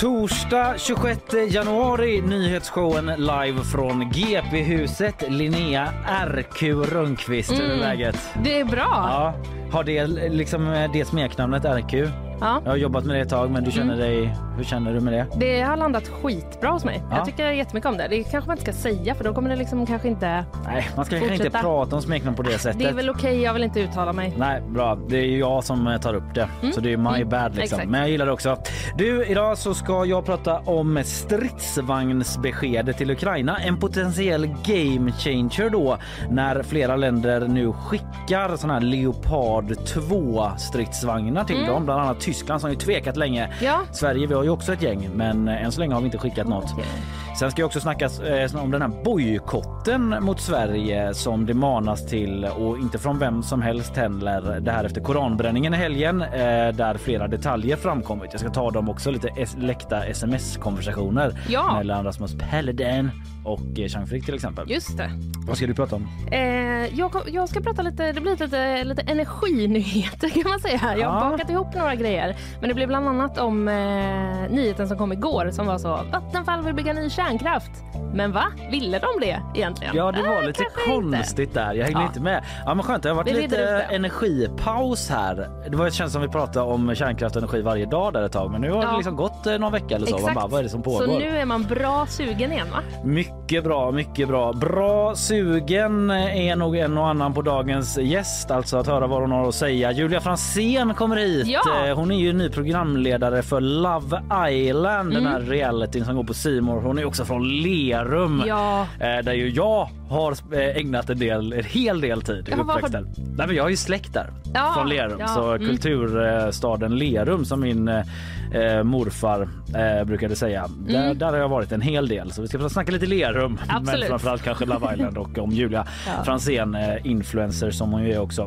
Torsdag 26 januari, nyhetsshowen live från GP-huset. Linnea RQ Rönnqvist, hur är läget? Det är bra. Ja, har det liksom det smeknamnet RQ? Ja. Jag har jobbat med det ett tag, men du känner dig, hur känner du med det? Det har landat skitbra hos mig. Ja. Jag tycker jättemycket om det. Det kanske man inte ska säga för då kommer det liksom kanske inte... Nej, man ska kanske inte Fortsätta. prata om smeknamn på det sättet. Det är väl okej, jag vill inte uttala mig. Nej, bra. Det är ju jag som eh, tar upp det. Så det är my bad liksom. Exakt. Men jag gillar det också. Du, idag så ska jag prata om stridsvagnsbeskedet till Ukraina. En potentiell game changer då när flera länder nu skickar såna här Leopard 2 stridsvagnar till dem. Bland annat Tyskland som ju tvekat länge. Ja. Sverige, vi har ju också ett gäng, men än så länge har vi inte skickat något. Okej. Sen ska jag också snacka eh, om den här bojkotten mot Sverige som det manas till och inte från vem som helst heller. Det här efter koranbränningen i helgen eh, där flera detaljer framkommit. Jag ska ta dem också lite es- läckta sms-konversationer Ja. mellan Rasmus Paludan och eh, Chang Frick till exempel. Just det. Vad ska du prata om? Eh, jag, jag ska prata lite, det blir lite, lite energinyheter kan man säga. Jag har Ja. bakat ihop några grejer. Men det blir bland annat om eh, nyheten som kom igår som var så Vattenfall vill bygga ny kärnkraft. Men va? Ville de det egentligen? Ja, det var Eh, lite kanske inte. konstigt där. Jag hängde Ja. inte med. Ja, men skönt. Det har varit Vi lite det. energipaus här. Det var känns som vi pratade om kärnkraft och energi varje dag där ett tag, men nu har det Ja. liksom gått eh, någon vecka eller så. Man Exakt. bara, vad är det som pågår? Så nu är man bra sugen igen va? Mycket bra, mycket bra. Bra sugen är nog en och annan på dagens gäst, alltså att höra vad hon har att säga. Julia Fransén kommer hit. Ja. Eh, Hon är ju ny programledare för Love Island, den här realityn som går på More. Hon är också från Lerum. Ja. Eh, Där ju jag har eh, ägnat en, del, en hel del tid i uppväxten. Nej, men jag har ju släkt där Ja, från Lerum. ja, Så mm. kulturstaden Lerum som min eh, morfar eh, brukade säga. Där, där har jag varit en hel del. Så vi ska snacka lite Lerum. Men Absolut. framförallt kanske Love Island och om Julia Ja. Fransén, eh, influencer som hon ju är också.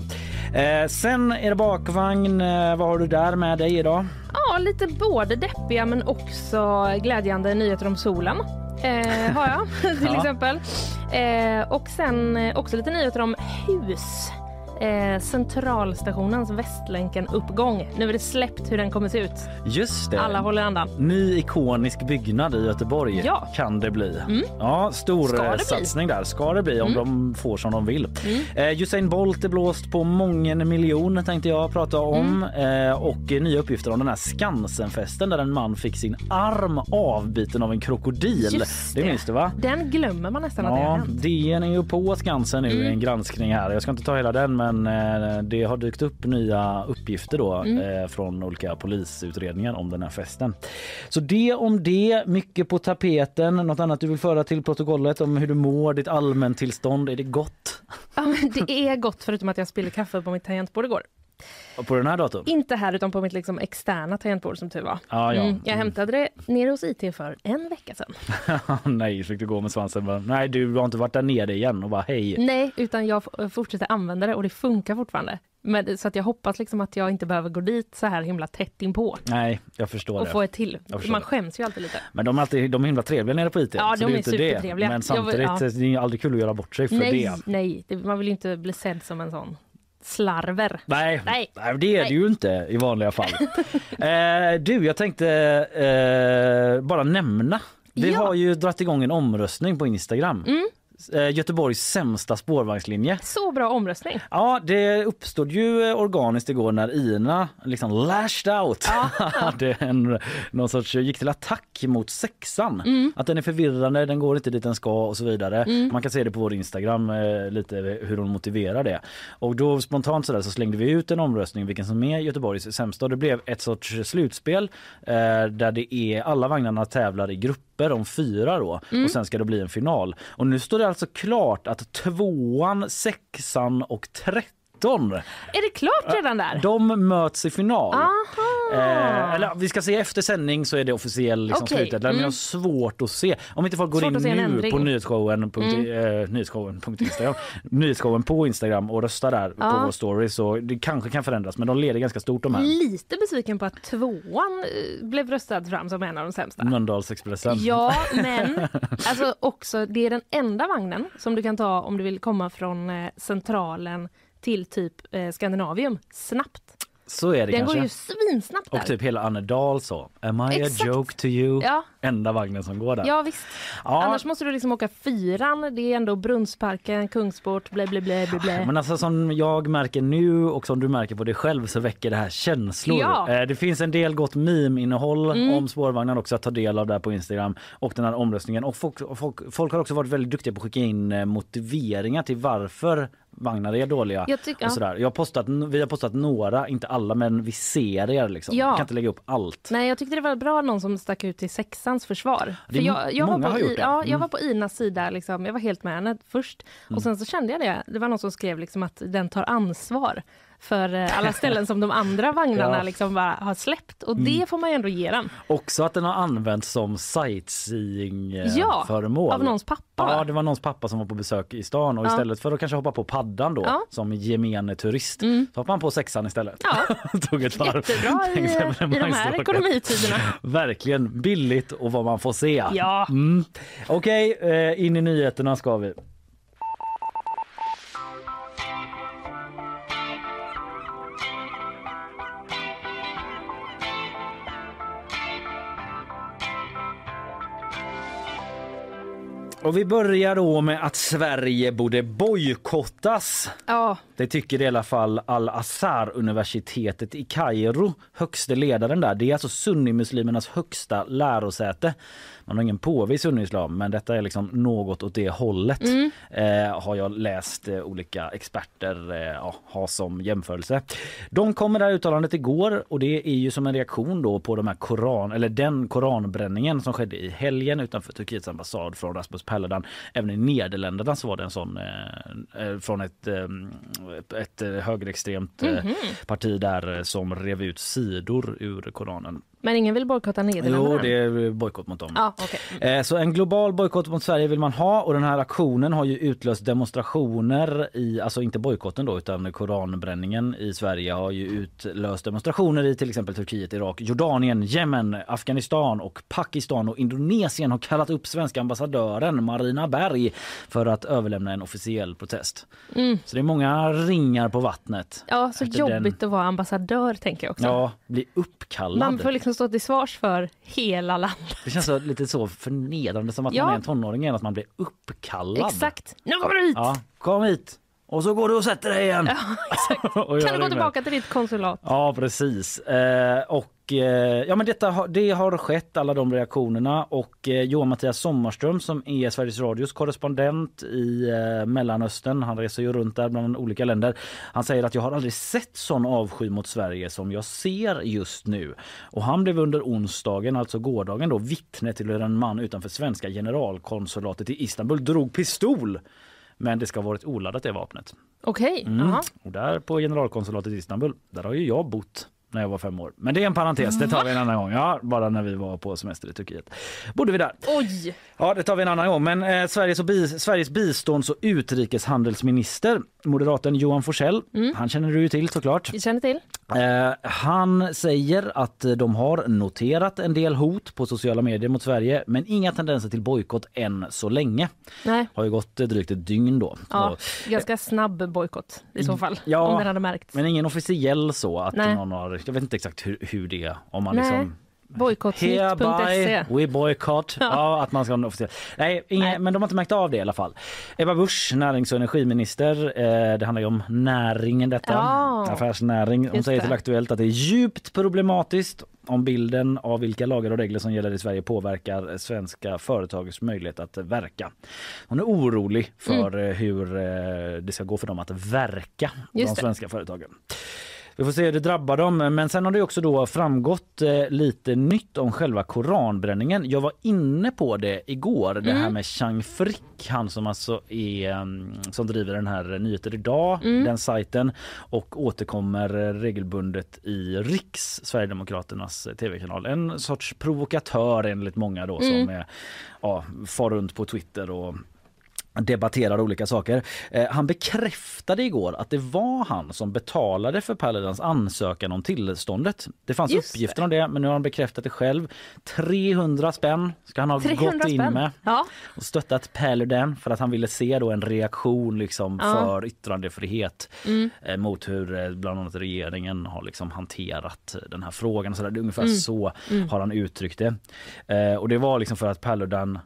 Eh, sen är det bakvagn. Eh, vad har du där med dig idag? Ja, lite både deppiga men också glädjande nyheter om solen. Eh, har jag till Ja. exempel. Och sen också lite nyheter om hus. Eh, centralstationens Västlänken-uppgång. Nu är det släppt hur den kommer se ut. Just det. Alla håller andan. Ny ikonisk byggnad i Göteborg Ja. kan det bli. Ja, stor Ska eh, bli? satsning där. Ska det bli om de får som de vill. Eh, Usain Bolt är blåst på mången miljon tänkte jag prata om. Eh, och nya uppgifter om den här Skansenfesten där en man fick sin arm avbiten av en krokodil. Just det det. minns du va? Den glömmer man nästan att det har Ja, hänt. DN är ju på Skansen nu i Mm. en granskning här. Jag ska inte ta hela den men eh, det har dykt upp nya uppgifter då Mm. eh, från olika polisutredningar om den här festen. Så det om det, mycket på tapeten. Något annat du vill föra till protokollet om hur du mår, ditt allmäntillstånd, är det gott? Ja, men det är gott förutom att jag spillde kaffe på mitt tangentbord igår. På den här datum? Inte här utan på mitt liksom externa tangentbord som tur var. Ja, ja. Mm, jag hämtade det nere hos IT för en vecka sedan. Nej, fick du gå med svansen bara, nej du har inte varit där nere igen och bara hej. Nej, utan jag fortsätter använda det och det funkar fortfarande. Men, så att jag hoppas liksom att jag inte behöver gå dit så här himla tätt inpå Nej, jag förstår och det. få ett till. Man skäms ju alltid lite. Men de är, alltid, de är himla trevliga nere på IT. Ja, de är inte supertrevliga. Det. Men Jag vill- samtidigt, ja. det är aldrig kul att göra bort sig för nej, det. nej, det, man vill ju inte bli sedd som en sån slarver. Nej, Nej. nej. det är Nej. det ju inte i vanliga fall. eh, du, jag tänkte eh, bara nämna. Vi Ja. har ju dragit igång en omröstning på Instagram. Eh, Göteborgs sämsta spårvagnslinje. Så bra omröstning. Ja, det uppstod ju eh, organiskt igår när Ina liksom lashed out. hade en, någon sorts, gick till attack mot sexan. Att den är förvirrande, den går inte dit den ska och så vidare. Man kan se det på vår Instagram eh, lite hur hon motiverar det. Och då spontant så, där, så slängde vi ut en omröstning vilken som är Göteborgs sämsta. Det blev ett sorts slutspel eh, där det är alla vagnarna tävlar i grupper om fyra då och sen ska det bli en final. Och nu står det alltså klart att tvåan, sexan och tretton Är det klart redan där? de möts i final. Eh, eller vi ska se efter sändning så är det officiell liksom, Okej, slutdeadline. Men mm. jag har svårt att se. Om inte folk går Svårt in att se en nu ändring. på nyhetsshowen, punkt, Mm. eh, nyhetsshowen, punkt Instagram, nyhetsshowen på Instagram och röstar där Ja. på vår story så det kanske kan förändras men de leder ganska stort de här. Lite besviken på att tvåan eh, blev röstad fram som en av de sämsta. Mölndalsexpressen. Ja, men alltså också, det är den enda vagnen som du kan ta om du vill komma från eh, centralen till typ eh, Skandinavium snabbt. Så är det Den kanske. går ju svinsnabbt där. Och typ hela Annedal så. Am I Exakt. a joke to you? Ja, Enda vagnen som går där. ja visst. Ja, Annars måste du liksom åka fyran. Det är ändå Brunnsparken, Kungsport, blä blä blä blä. blä. Men alltså som jag märker nu och som du märker på dig själv så väcker det här känslor. Ja. Eh, Det finns en del gott meme-innehåll Mm. om spårvagnar också att ta del av där på Instagram och den här omröstningen. Och folk, folk, folk har också varit väldigt duktiga på att skicka in eh, motiveringar till varför vagnar är dåliga. Jag tycker- och sådär. Jag har postat, vi har postat några, inte alla men vi serier liksom. Ja. Kan inte lägga upp allt. Nej, jag tyckte det var bra någon som stack ut till sexans försvar. Det För jag, jag, många var har på, gjort I, det. ja, jag Mm. var på Inas sida, liksom, jag var helt med henne först. Och sen så kände jag det, det var någon som skrev liksom att den tar ansvar för eh, alla ställen som de andra vagnarna Ja. Mm. liksom bara har släppt. Och det får man ändå ge den. Också att den har använts som sightseeing eh, Ja. Av någons pappa. Ja, det var någons pappa som var på besök i stan och Ja. istället för att kanske hoppa på paddan då Ja. Mm. som gemene turist så hoppade han på sexan istället. Ja. Tog ett varv Jättebra i, i de här ekonomitiderna. Verkligen billigt och vad man får se. Ja. Mm. Okej, eh, in i nyheterna ska vi. Och vi börjar då med att Sverige borde bojkottas. Ja, det tycker i alla fall Al-Azhar-universitetet i Kairo, högste ledaren där. Det är alltså sunnimuslimernas högsta lärosäte. Man har ingen påve i sunnislam men detta är liksom något åt det hållet. Eh, har jag läst eh, olika experter eh, ha som jämförelse. De kom med det här uttalandet igår och det är ju som en reaktion då på de här koran, eller den koranbränningen som skedde i helgen utanför Turkiets ambassad från Rasmus Paludan. Även i Nederländerna så var det en sån eh, eh, från ett, ett eh, högerextremt eh, parti där eh, som rev ut sidor ur Koranen. Men ingen vill bojkotta Nederländerna? Jo, det är bojkott mot dem. Ja, okej. Eh, Så en global bojkott mot Sverige vill man ha och den här aktionen har ju utlöst demonstrationer i, alltså inte bojkotten då utan koranbränningen i Sverige har ju utlöst demonstrationer i till exempel Turkiet, Irak, Jordanien, Jemen, Afghanistan och Pakistan och Indonesien har kallat upp svenska ambassadören Marina Berg för att överlämna en officiell protest. Så det är många ringar på vattnet. Mm. Ja, så jobbigt att vara ambassadör tänker jag också. Ja, bli uppkallad. Man får liksom stå till svars för hela landet. Det känns så, lite så förnedrande som att Ja. man är en tonåring att man blir uppkallad. Exakt. Nu kommer du hit! Ja, kom hit! Och så går du och sätter dig igen. exakt. Och Kan du gå tillbaka till ditt konsulat? Ja, precis. Eh, och eh, ja, men detta har, det har skett, alla de reaktionerna. Och eh, Johan Mattias Sommarström som är Sveriges Radios korrespondent i eh, Mellanöstern, han reser ju runt där bland olika länder. Han säger att jag har aldrig sett sån avsky mot Sverige som jag ser just nu. Och han blev under onsdagen, alltså gårdagen då, vittne till hur en man utanför svenska generalkonsulatet i Istanbul drog pistol. Men det ska ha varit oladdat det vapnet. Okej. Mm. jaha. Och där på generalkonsulatet i Istanbul, där har ju jag bott när jag var fem år. Men det är en parentes, det tar vi en annan gång. Ja, bara när vi var på semester i Turkiet. Bodde vi där. Oj! Ja, det tar vi en annan gång. Men eh, Sveriges, och bi- Sveriges bistånds och utrikeshandelsminister, moderaten Johan Forsell, han känner du ju till såklart. Jag känner till. Eh, han säger att eh, de har noterat en del hot på sociala medier mot Sverige, men inga tendenser till bojkott än så länge. Nej. Har ju gått eh, drygt ett dygn då. Ja, Och- ganska snabb bojkott i så fall. Ja, om den hade märkts. Men ingen officiell så att Nej. någon har, jag vet inte exakt hur, hur det är om man Nej. liksom Bojkottnytt.se. We boycott. Ja. att man ska ha en officiell. Nej, inga, Nej. men de har inte märkt av det i alla fall. Ebba Busch, närings och energiminister. Eh, det handlar ju om näringen detta. Ja. Affärsnäring. Hon säger det. till Aktuellt att det är djupt problematiskt om bilden av vilka lagar och regler som gäller i Sverige påverkar svenska företags möjlighet att verka. Hon är orolig för Mm. eh, hur eh, det ska gå för dem att verka, Just de det. svenska företagen. Vi får se hur det drabbar dem. Men sen har det också då framgått eh, lite nytt om själva koranbränningen. Jag var inne på det igår, det här med Chang Frick, han som alltså är mm, som driver den här Nyheter idag, den sajten och återkommer regelbundet i Riks, Sverigedemokraternas tv-kanal. En sorts provokatör enligt många då som är, ja, far runt på Twitter och debatterar olika saker. Eh, han bekräftade igår att det var han som betalade för Paludans ansökan om tillståndet. Det fanns Just uppgifter om det men nu har han bekräftat det själv. 300 spänn ska han ha 300 gått in spänn. med Ja. och stöttat Paludan för att han ville se då en reaktion liksom Ja. för yttrandefrihet Mm. eh, mot hur eh, bland annat regeringen har liksom hanterat den här frågan. Så där, det är ungefär Mm. så har han uttryckt det. Eh, och det var liksom för att Paludan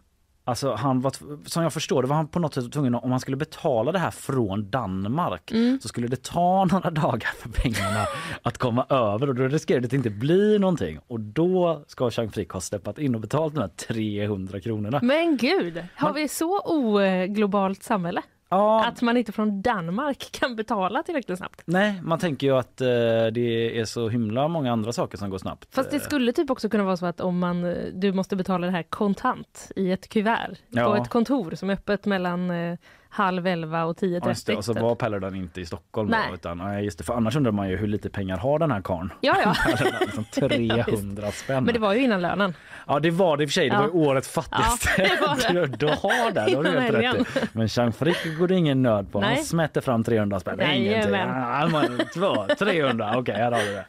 Alltså han var, som jag förstår det var han på något sätt tvungen om han skulle betala det här från Danmark Mm. så skulle det ta några dagar för pengarna att komma över och då riskerar det att inte bli någonting och då ska Chang Frick ha steppat in och betalat de här 300 kronorna. Men gud, har Man- vi så oglobalt samhälle? Ja, Att man inte från Danmark kan betala tillräckligt snabbt? nej, man tänker ju att eh, det är så himla många andra saker som går snabbt. Fast det Eh, skulle typ också kunna vara så att om man, eh, du måste betala det här kontant i ett kuvert på Ja. ett kontor som är öppet mellan eh, halv elva och tio Ja, det. Och så var Paludan inte i Stockholm Nej. då, utan, nej, just det, för annars undrar man ju hur lite pengar har den här karln. Ja, ja. Liksom 300 spänn. Men det var ju innan lönen. Ja det var det i och för sig, det Ja. var ju årets fattigaste. Ja, det var det. du har det, då har du helt Verkligen. rätt i. Men Jean Frick går det ingen nöd på. Han Nej. smätter fram 300 spänn. Ingenting. Jajamän. Ja, man, två, 300, okej här har du det.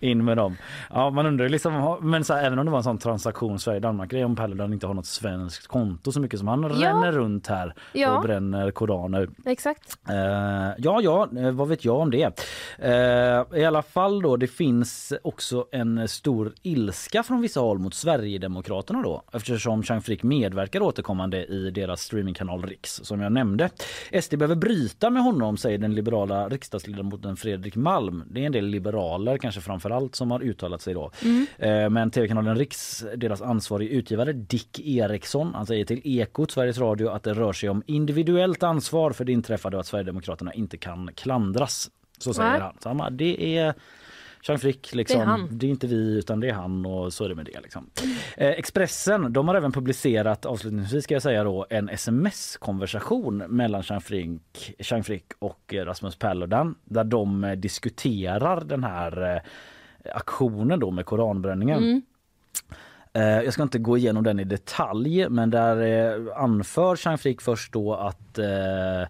In med dem. Ja man undrar liksom, men så här, även om det var en sån transaktion Sverige-Danmark grej om Paludan inte har något svenskt konto så mycket som han ränner runt här Ja. och bränner koraner. Exakt. Eh, ja, ja, eh, vad vet jag om det? Eh, I alla fall då, det finns också en stor ilska från vissa håll mot Sverigedemokraterna då eftersom Chang Frick medverkar återkommande i deras streamingkanal Riks som jag nämnde. SD behöver bryta med honom säger den liberala riksdagsledamoten Fredrik Malm. Det är en del liberaler kanske framför allt som har uttalat sig då. Eh, men tv-kanalen Riks, deras ansvarig utgivare Dick Eriksson, han säger till Ekot, Sveriges Radio att det rör sig om individuellt ansvar för det inträffade och att Sverigedemokraterna inte kan klandras. Så säger Nej. han. Så han det är Jean Frick, liksom. Det är han. det är inte vi utan det är han och så är det med det. Liksom. Eh, Expressen de har även publicerat, avslutningsvis ska jag säga då, en sms-konversation mellan Jean Frick, Jean Frick och eh, Rasmus Paludan där de eh, diskuterar den här eh, aktionen då med koranbränningen. Mm. Eh, jag ska inte gå igenom den i detalj men där eh, anför Chang Frick först då att eh,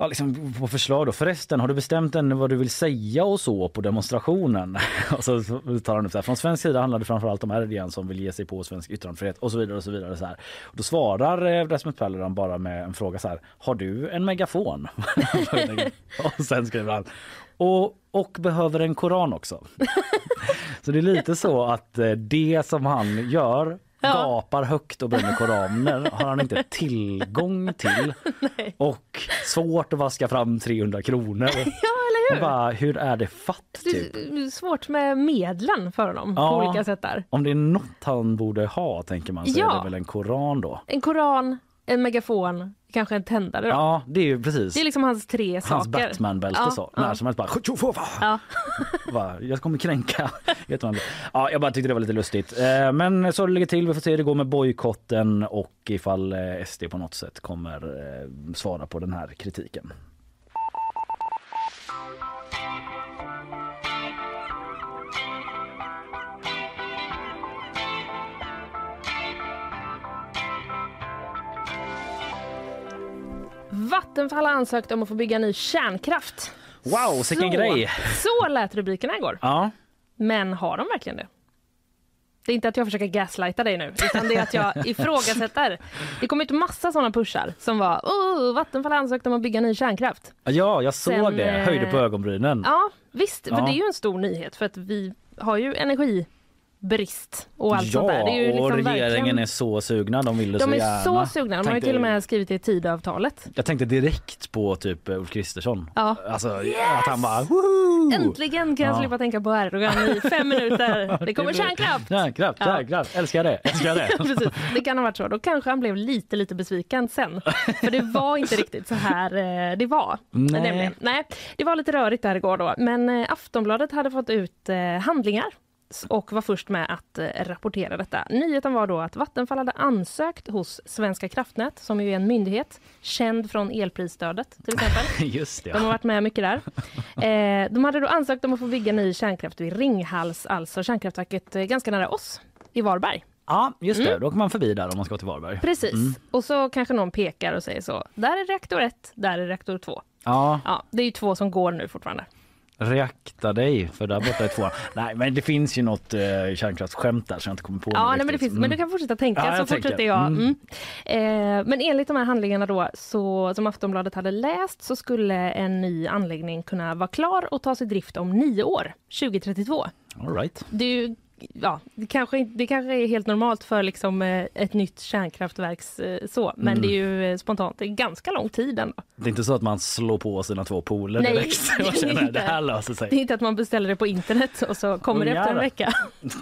Ja, liksom på förslag då. Förresten, har du bestämt än vad du vill säga och så på demonstrationen? och så tar han upp så här. Från svensk sida handlar det framförallt om RDN som vill ge sig på svensk yttrandefrihet och så vidare och så vidare. Så här. Och då svarar Rasmus Paludan bara med en fråga så här. Har du en megafon? och sen skriver han. Och, och behöver en koran också. så det är lite så att eh, det som han gör gapar högt och bränner koraner har han inte tillgång till. Och svårt att vaska fram 300 kronor. Ja, eller hur? bara, hur är det fatt typ? Det är svårt med medlen för honom Ja. på olika sätt där. Om det är något han borde ha tänker man så är Ja. det väl en koran då. En koran, en megafon, kanske en tändare. Då. Ja det är ju precis. Det är liksom hans tre Hans saker. Batman-bälte Ja, så. ja. När som helst bara! Ja. bara jag kommer kränka. ja, jag bara tyckte det var lite lustigt. Eh, Men så det ligger till. Vi får se hur det går med bojkotten och ifall eh, SD på något sätt kommer eh, svara på den här kritiken. Vattenfall har ansökt om att få bygga ny kärnkraft. Wow, vilken grej! Så lät rubrikerna igår. Ja, Men har de verkligen det? Det är inte att jag försöker gaslighta dig nu, utan det är att jag ifrågasätter. Det kom ut massa sådana pushar som var oh, Vattenfall har ansökt om att bygga ny kärnkraft. ja jag såg Sen, det. Höjde på eh, ögonbrynen. Ja, visst, för Ja. det är ju en stor nyhet för att vi har ju energi brist och allt ja, sånt där. Det är ju liksom och regeringen verkligen... är så sugna. De vill det De så är gärna. så sugna. De har Tänkte- till och med skrivit det i Tidöavtalet. Jag tänkte direkt på typ eh, Ulf Kristersson. Ja. Alltså att han bara woho! Äntligen kan jag Ja. slippa tänka på Erdogan i fem minuter. Det kommer kärnkraft! Kärnkraft, Ja. kärnkraft. Älskar det, älskar det. Precis, det kan ha varit så. Då kanske han blev lite, lite besviken sen. För det var inte riktigt så här eh, det var. Nej. Nämligen. Nej, det var lite rörigt där igår då. Men eh, Aftonbladet hade fått ut handlingar och var först med att eh, rapportera detta. Nyheten var då att Vattenfall hade ansökt hos Svenska kraftnät, som ju är en myndighet, känd från elprisstödet till exempel. Just det. De har varit med mycket där. Eh, de hade då ansökt om att få bygga ny kärnkraft vid Ringhals, alltså kärnkraftverket eh, ganska nära oss, i Varberg. Ja, just Mm. det. Då åker man förbi där om man ska till Varberg. Precis. Och så kanske någon pekar och säger så. Där är reaktor 1, där är reaktor 2. Ja, Ja, det är ju två som går nu fortfarande. Reakta dig för där borta är två. Nej, men det finns ju något eh, kärnkraftsskämt där som jag inte kommer på Ja, nej, men det finns, men du kan fortsätta tänka Ja, så jag fortsätter jag. Mm. Mm. Eh, men enligt de här handlingarna då, så, som Aftonbladet hade läst så skulle en ny anläggning kunna vara klar och tas i drift om nio år, 2032. All right. Ju Ja, det kanske, det kanske är helt normalt för liksom eh, ett nytt kärnkraftverks eh, så, men Mm. det är ju eh, spontant. Det är ganska lång tid ändå. Det är inte så att man slår på sina två poler Nej, direkt och känner inte. det här löser Det är sig. inte att man beställer det på internet och så kommer det efter en Ungar. vecka.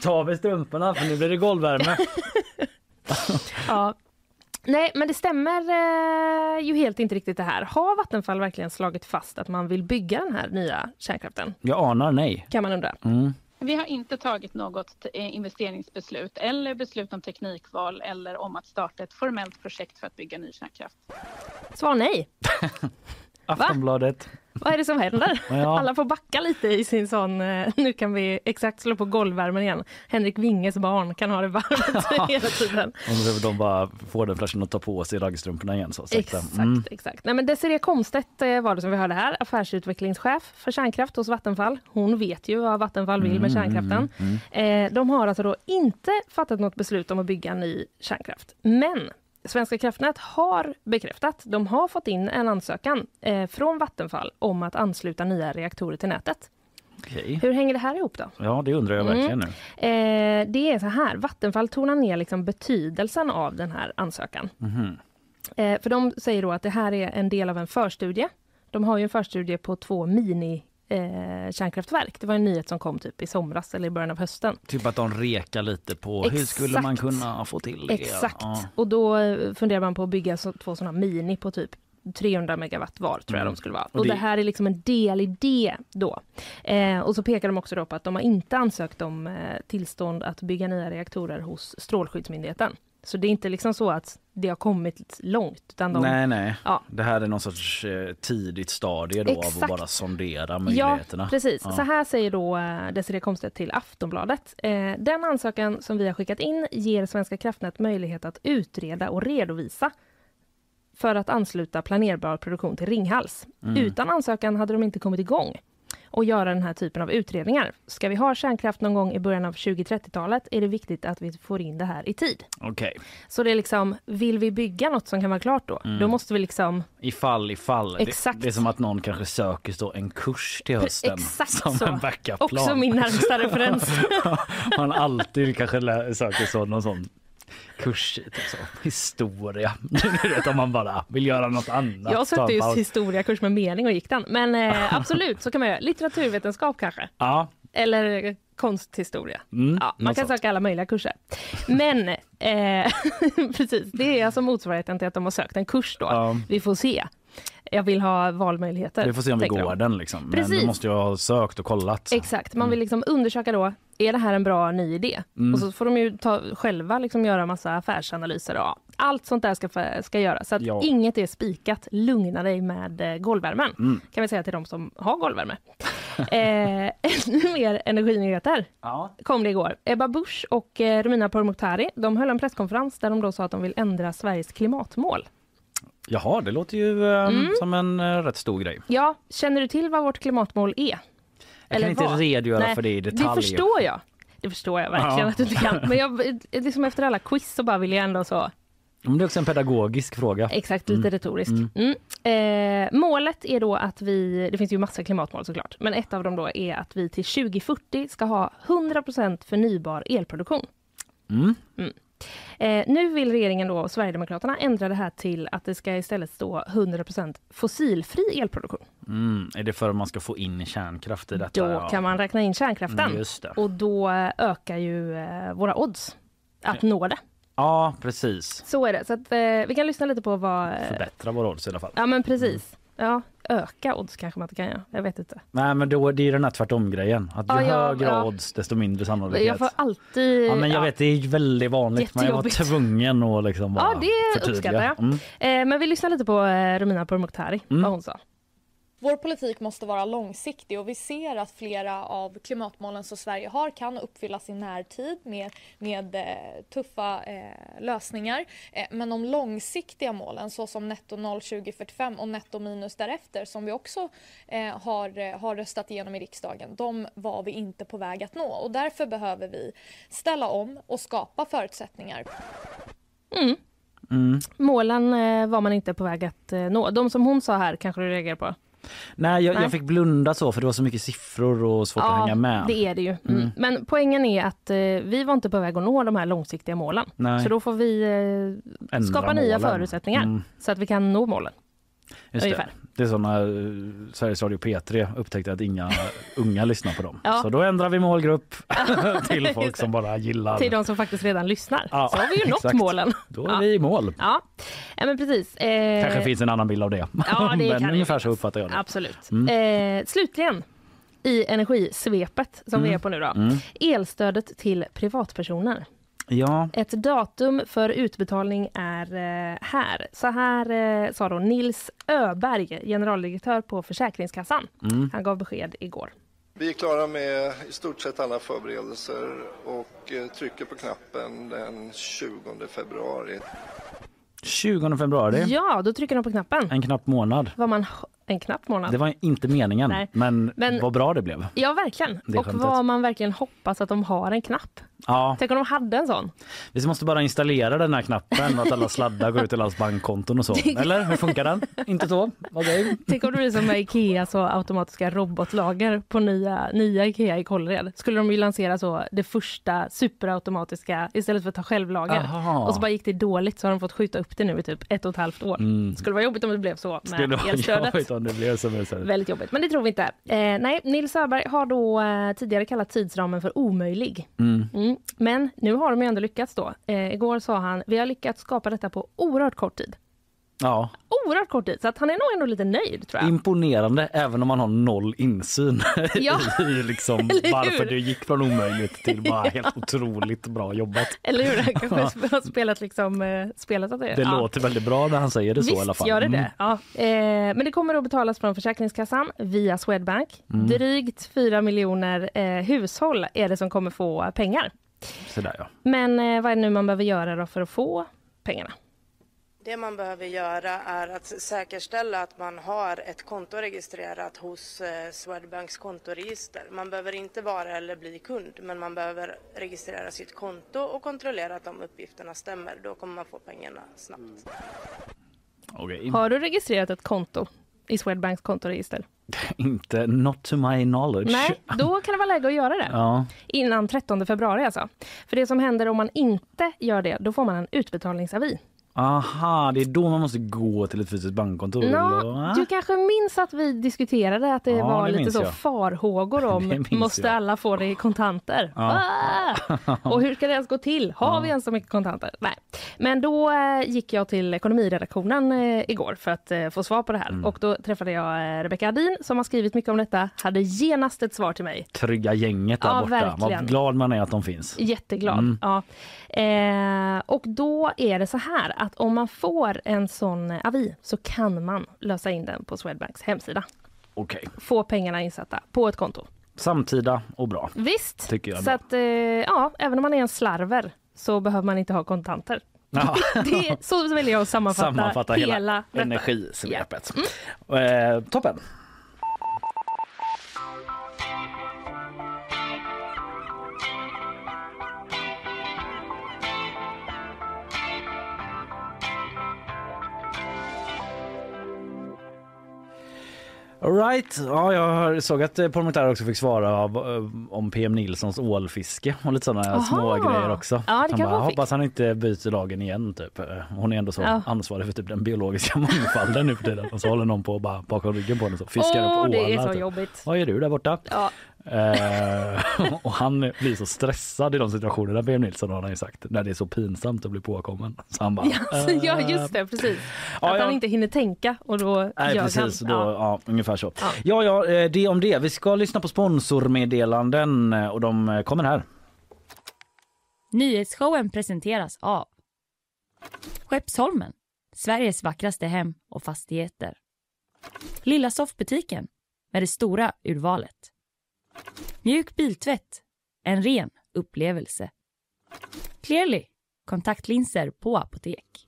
Ta av strumporna för nu blir det golvvärme. Ja. Nej, men det stämmer eh, ju helt inte riktigt det här. Har Vattenfall verkligen slagit fast att man vill bygga den här nya kärnkraften? Jag anar nej. Kan man undra. Mm. Vi har inte tagit något eh, investeringsbeslut eller beslut om teknikval eller om att starta ett formellt projekt för att bygga ny kärnkraft. Svar nej. Aftonbladet. Vad är det som händer? Ja. Alla får backa lite i sin sån, eh, nu kan vi exakt slå på golvvärmen igen. Henrik Winges barn kan ha det varmt hela tiden. Om de- bara får den flashen att ta på sig raggstrumporna igen. Så, sakta. Exakt, Mm. exakt. Nej, men Desirée Komstedt eh, var det som vi hörde här, affärsutvecklingschef för kärnkraft hos Vattenfall. Hon vet ju vad Vattenfall vill med Mm, kärnkraften. Eh, de har alltså då inte fattat något beslut om att bygga ny kärnkraft. Men Svenska kraftnät har bekräftat, de har fått in en ansökan eh, från Vattenfall om att ansluta nya reaktorer till nätet. Okej. Hur hänger det här ihop då? Ja, det undrar jag Mm. verkligen nu. Eh, det är så här, Vattenfall tonar ner liksom betydelsen av den här ansökan. Mhm. Eh, för de säger då att det här är en del av en förstudie. De har ju en förstudie på två mini eh, kärnkraftverk. Det var en nyhet som kom typ i somras eller i början av hösten. Typ att de rekar lite på hur skulle man Exakt. kunna få till det? Exakt. Ja. Och då eh, funderar man på att bygga så, två sådana mini på typ 300 megawatt var, tror jag Mm. de skulle vara. Och det... här är liksom en del i det då. Eh, och så pekar de också då på att de har inte ansökt om eh, tillstånd att bygga nya reaktorer hos Strålskyddsmyndigheten. Så det är inte liksom så att det har kommit långt, utan de... Nej, nej. Ja. Det här är någon sorts eh, tidigt stadie då av att bara sondera Ja, möjligheterna. precis. Ja. Så här säger då eh, Desirée Komstedt till Aftonbladet. Eh, Den ansökan som vi har skickat in ger Svenska kraftnät möjlighet att utreda och redovisa för att ansluta planerbar produktion till Ringhals. Mm. Utan ansökan hade de inte kommit igång och göra den här typen av utredningar. Ska vi ha kärnkraft någon gång i början av 2030-talet är det viktigt att vi får in det här i tid. Okej, Så det är liksom, vill vi bygga något som kan vara klart då, Mm. då måste vi liksom ifall ifall. Exakt. Det, det är som att någon kanske söker en kurs till hösten exakt som så. en backup-plan. Också min närmsta referens. Man alltid kanske söker så, någon sån kurs typ så, historia. Du vet om man bara vill göra något annat. Jag sökte just historiakurs med mening och gick den. Men eh, absolut, så kan man göra. Litteraturvetenskap kanske. Ja, Eller konsthistoria. mm, Ja, man kan sånt. söka alla möjliga kurser. Men eh, precis, det är alltså motsvarigheten till att de har sökt en kurs då. Ja. Vi får se. Jag vill ha valmöjligheter. Vi får se om vi går de. den liksom. Men Precis. då måste jag ha sökt och kollat. Exakt, man vill liksom undersöka då, är det här en bra ny idé? Mm. Och så får de ju ta, själva liksom göra massa affärsanalyser och allt sånt där ska, ska göras. Så att Ja. inget är spikat. Lugna dig med eh, golvvärmen, Mm. kan vi säga till de som har golvvärme. eh, ännu mer energinyheter Ja. kom det igår. Ebba Busch och eh, Romina Pourmokhtari de höll en presskonferens där de då sa att de vill ändra Sveriges klimatmål. Jaha, det låter ju eh, Mm. som en eh, rätt stor grej. Ja, känner du till vad vårt klimatmål är? Jag kan inte vad? redogöra Nej, för det i detalj. Det förstår jag. Det förstår jag verkligen Ja. att du inte kan. Men jag, liksom efter alla quiz så bara vill jag ändå så det är också en pedagogisk fråga. Exakt, lite retoriskt. Mm. Eh, målet är då att vi, det finns ju massa klimatmål såklart, men ett av dem då är att vi till 2040 ska ha 100% förnybar elproduktion. Mm. Eh, nu vill regeringen då och Sverigedemokraterna ändra det här till att det ska istället stå 100% fossilfri elproduktion. Mm. Är det för att man ska få in kärnkraft i detta? Då ja. kan man räkna in kärnkraften Mm, och då eh, ökar ju eh, våra odds att nå det. Ja, precis. Så är det. Så att, eh, vi kan lyssna lite på vad... eh, Förbättra våra odds i alla fall. Ja men precis. Ja, öka odds kanske man inte kan göra. Jag vet inte. Nej, men då, det är den här tvärtom-grejen. Att ju Ja, ja, högre ja. odds, desto mindre sannolikhet. Jag får alltid... Ja, men jag ja. vet, det är väldigt vanligt. Men jag var tvungen att liksom bara Ja, det förtydliga. uppskattar jag. Mm. Eh, men vi lyssnar lite på eh, Romina Pourmokhtari, Mm. vad hon sa. Vår politik måste vara långsiktig och vi ser att flera av klimatmålen som Sverige har kan uppfyllas i närtid med, med eh, tuffa eh, lösningar. Eh, men de långsiktiga målen såsom netto 0 2045 och netto minus därefter som vi också eh, har, eh, har röstat igenom i riksdagen, de var vi inte på väg att nå och därför behöver vi ställa om och skapa förutsättningar. Mm. Mm. Målen eh, var man inte på väg att eh, nå. De som hon sa här kanske du reagerar på? Nej, jag, Nej. jag fick blunda så för det var så mycket siffror och svårt att hänga med. det är det ju. Mm. Mm. Men poängen är att eh, vi var inte på väg att nå de här långsiktiga målen. Nej. Så då får vi eh, skapa nya målen. förutsättningar Mm. så att vi kan nå målen. Just. Ungefär. det är som när eh, Sveriges Radio P3 upptäckte att inga unga lyssnar på dem. Ja. Så då ändrar vi målgrupp till folk det. som bara gillar. Till de som faktiskt redan lyssnar. Ja, så har vi ju nått målen. Då är Ja. vi i mål. Ja, ja men precis. Eh, Kanske finns en annan bild av det. Ja, det Men kan det ungefär så uppfattar jag det. Absolut. Mm. Eh, slutligen, i energisvepet som vi är på nu då. Mm. Elstödet till privatpersoner. Ja, Ett datum för utbetalning är eh, här. Så här eh, sa då Nils Öberg, generaldirektör på Försäkringskassan. Mm. Han gav besked igår. Vi är klara med i stort sett alla förberedelser och eh, trycker på knappen den 20 februari. 20 februari. Ja, då trycker de på knappen. En knapp månad. Var man en knapp månad. Det var inte meningen, Nej. men, Men- vad bra det blev. Ja, verkligen. Det Och skämtet. vad man verkligen hoppas att de har en knapp. Ja, Tänk om de hade en sån. vi måste bara installera den här knappen och att alla sladdar går ut till allas bankkonton och så. Eller hur funkar den? Inte så? Okej. Tänk om det blir som med Ikea så automatiska robotlager på nya, nya Ikea i Kållered. Skulle de ju lansera så det första superautomatiska istället för att ta självlager. Aha. Och så bara gick det dåligt så har de fått skjuta upp det nu i typ ett och ett halvt år. Mm. Skulle vara jobbigt om det blev så med elstödet. det blev som sån- Väldigt jobbigt, men det tror vi inte. Eh, nej, Nils Öberg har då eh, tidigare kallat tidsramen för omöjlig. Mm. Mm. Men nu har de ju ändå lyckats då. Eh, igår sa han, vi har lyckats skapa detta på oerhört kort tid. Ja, Oerhört kort tid, så att han är nog ändå lite nöjd tror jag. imponerande även om man har noll insyn Ja. i liksom varför det gick från omöjligt till bara helt otroligt bra jobbat. Eller hur? Han kanske har spelat, liksom, eh, spelat att det Det ja. låter väldigt bra när han säger det så i alla Visst fall. gör det Mm. det. Ja. Eh, men det kommer att betalas från Försäkringskassan via Swedbank. Mm. Drygt 4 miljoner eh, hushåll är det som kommer få pengar. Sådär ja. Men eh, vad är det nu man behöver göra för att få pengarna? Det man behöver göra är att säkerställa att man har ett konto registrerat hos eh, Swedbanks kontoregister. Man behöver inte vara eller bli kund, men man behöver registrera sitt konto och kontrollera att de uppgifterna stämmer. Då kommer man få pengarna snabbt. Okej. Har du registrerat ett konto i Swedbanks kontoregister? Inte not to my knowledge. Nej, då kan det vara läge att göra det. Ja, Innan 13 februari alltså. För det som händer om man inte gör det, då får man en utbetalningsavi. Aha, det är då man måste gå till ett fysiskt bankkontor. Nå, du kanske minns att vi diskuterade att det Ja, var det lite så jag. farhågor om måste jag. alla få det i kontanter? Ja. Ah! Och hur ska det ens gå till? Har vi ens så mycket kontanter? Nej. Men då eh, gick jag till ekonomiredaktionen eh, igår för att eh, få svar på det här Mm. och då träffade jag Rebecka Adin som har skrivit mycket om detta, hade genast ett svar till mig. Trygga gänget där Ja, borta. verkligen. Vad glad man är att de finns. Jätteglad. Mm. Ja. Eh, och då är det så här att om man får en sån eh, avi så kan man lösa in den på Swedbanks hemsida. Okej. Få pengarna insatta på ett konto. Samtida och bra. Visst, Tycker jag så att eh, ja, även om man är en slarver så behöver man inte ha kontanter. Ja. Det så vill jag sammanfatta, Sammanfatta hela, hela, energisvepet. Mm. Eh, toppen. All right. Ja, jag såg att eh, Pourmokhtari också fick svara eh, om PM Nilssons ålfiske och lite sådana Aha. små grejer också. Ja, det han bara, hoppas han inte byter lagen igen typ. Eh, Hon är ändå så Ja. ansvarig för typ den biologiska mångfalden nu för tiden. Och så håller någon på bara bakom ryggen på henne så fiskar Åh, upp ålar. det är så typ. jobbigt. Vad gör du där borta? Ja. Eh, och han blir så stressad i de situationerna, PM Nilsson har han ju sagt, när det är så pinsamt att bli påkommen. Så han bara, Ja, ja, eh, just det, precis. Ja, att ja. han inte hinner tänka och då Nej gör precis, han. då, Ja. ja. ungefär så. Ja. Ja, ja, eh, det om det. Vi ska lyssna på sponsormeddelanden eh, och de eh, kommer här. Nyhetsshowen presenteras av Skeppsholmen, Sveriges vackraste hem och fastigheter. Lilla soffbutiken med det stora urvalet. Mjuk biltvätt, en ren upplevelse. Clearly, kontaktlinser på apotek.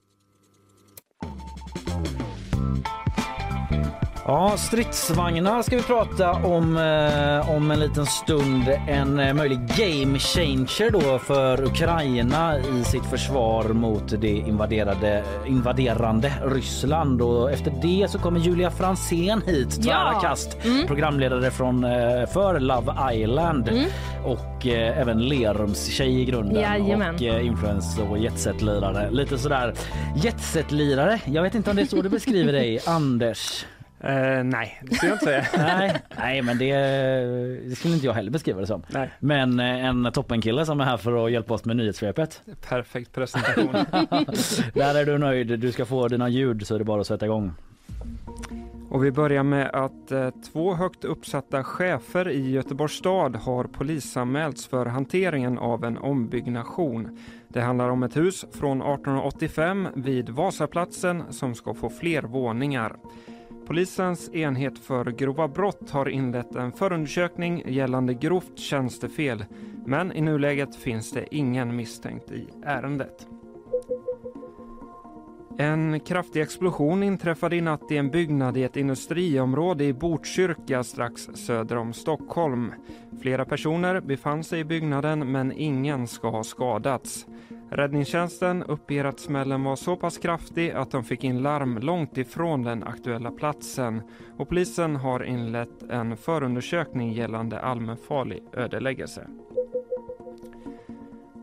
Ja, stridsvagnar ska vi prata om eh, om en liten stund. En eh, möjlig game changer då för Ukraina i sitt försvar mot det invaderade, invaderande Ryssland. Och efter det så kommer Julia Fransén hit, tvära Ja. kast, programledare från eh, för Love Island och eh, även Lerums tjej i grunden Jajamän. och eh, influencer och jetset-lirare. Lite sådär jetset-lirare. Jag vet inte om det är så du beskriver dig, Anders. Eh, nej, det skulle jag inte säga. Nej, nej men det, det skulle inte jag heller beskriva det som. nej, Men eh, en toppenkille som är här för att hjälpa oss med nyhetssvepet. perfekt presentation. Där är du nöjd. Du ska få dina ljud så är det bara att sätta igång. Och vi börjar med att eh, två högt uppsatta chefer i Göteborgs stad har polisanmälts för hanteringen av en ombyggnation. Det handlar om ett hus från 1885 vid Vasaplatsen som ska få fler våningar. Polisens enhet för grova brott har inlett en förundersökning gällande grovt tjänstefel men i nuläget finns det ingen misstänkt i ärendet. En kraftig explosion inträffade i natt i en byggnad i ett industriområde i Botkyrka strax söder om Stockholm. Flera personer befann sig i byggnaden men ingen ska ha skadats. Räddningstjänsten uppger att smällen var så pass kraftig att de fick in larm långt ifrån den aktuella platsen och polisen har inlett en förundersökning gällande allmänfarlig ödeläggelse.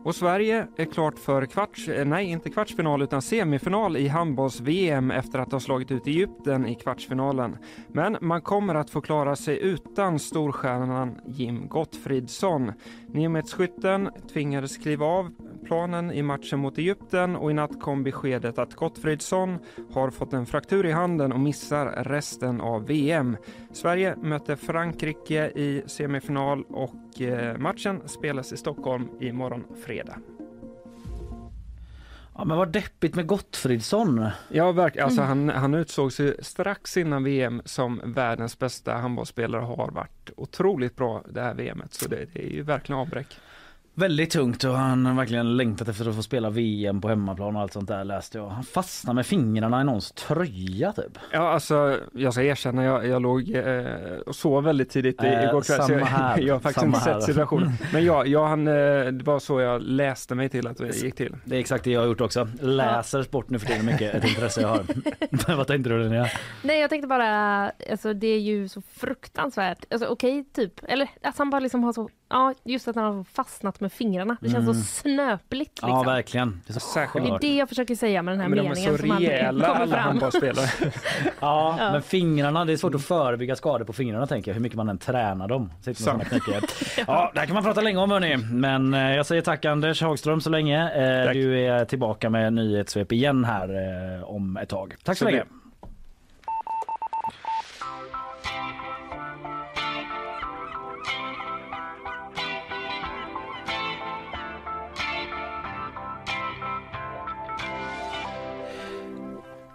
Och Sverige är klart för kvarts, eh, nej inte kvartsfinal utan semifinal i handbolls-VM efter att ha slagit ut Egypten i kvartsfinalen. Men man kommer att få klara sig utan storstjärnan Jim Gottfridsson. Niomedsskytten tvingades kliva av planen i matchen mot Egypten och i natt kom beskedet att Gottfridsson har fått en fraktur i handen och missar resten av VM. Sverige möter Frankrike i semifinal och eh, matchen spelas i Stockholm imorgon fredag. Ja, men vad deppigt med Gottfridsson. Ja, verkligen. Alltså, han, han utsågs ju strax innan VM som världens bästa handbollsspelare och har varit otroligt bra det här VMet. Så det, det är ju verkligen avbräck. Väldigt tungt och han har verkligen längtat efter att få spela VM på hemmaplan och allt sånt där läste jag. Han fastnade med fingrarna i någons tröja typ. Ja, alltså jag ska erkänna, jag, jag låg eh, och sov väldigt tidigt i, Eh, igår kväll. samma jag, här, jag har faktiskt samma inte här. sett situationen. Men jag, jag han, eh, det var så jag läste mig till att det gick till. Det är exakt det jag har gjort också. Läser sport nu för tiden mycket, ett intresse jag har. Vad tänkte du Linnea? Nej jag tänkte bara, alltså det är ju så fruktansvärt, alltså okej typ, eller att han bara liksom har så, ja just att han har fastnat med fingrarna, det känns så snöpligt liksom. Ja verkligen. Det är så det är det jag försöker säga med den här Men de är meningen så som rejäla alla fram. handbollsspelare. Ja, Ja. men fingrarna, det är svårt att förebygga skador på fingrarna tänker jag, hur mycket man än tränar dem. Sitter ja, det här kan man prata länge om hörni. Men eh, jag säger tack Anders Hagström så länge. Eh. Du är tillbaka med nyhetssvep igen här eh, om ett tag. Tack så, Så länge.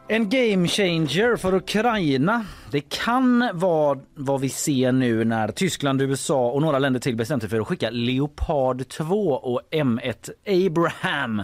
En game changer för Ukraina. Det kan vara vad vi ser nu när Tyskland, USA och några länder till bestämt sig för att skicka Leopard 2 och M1 Abraham.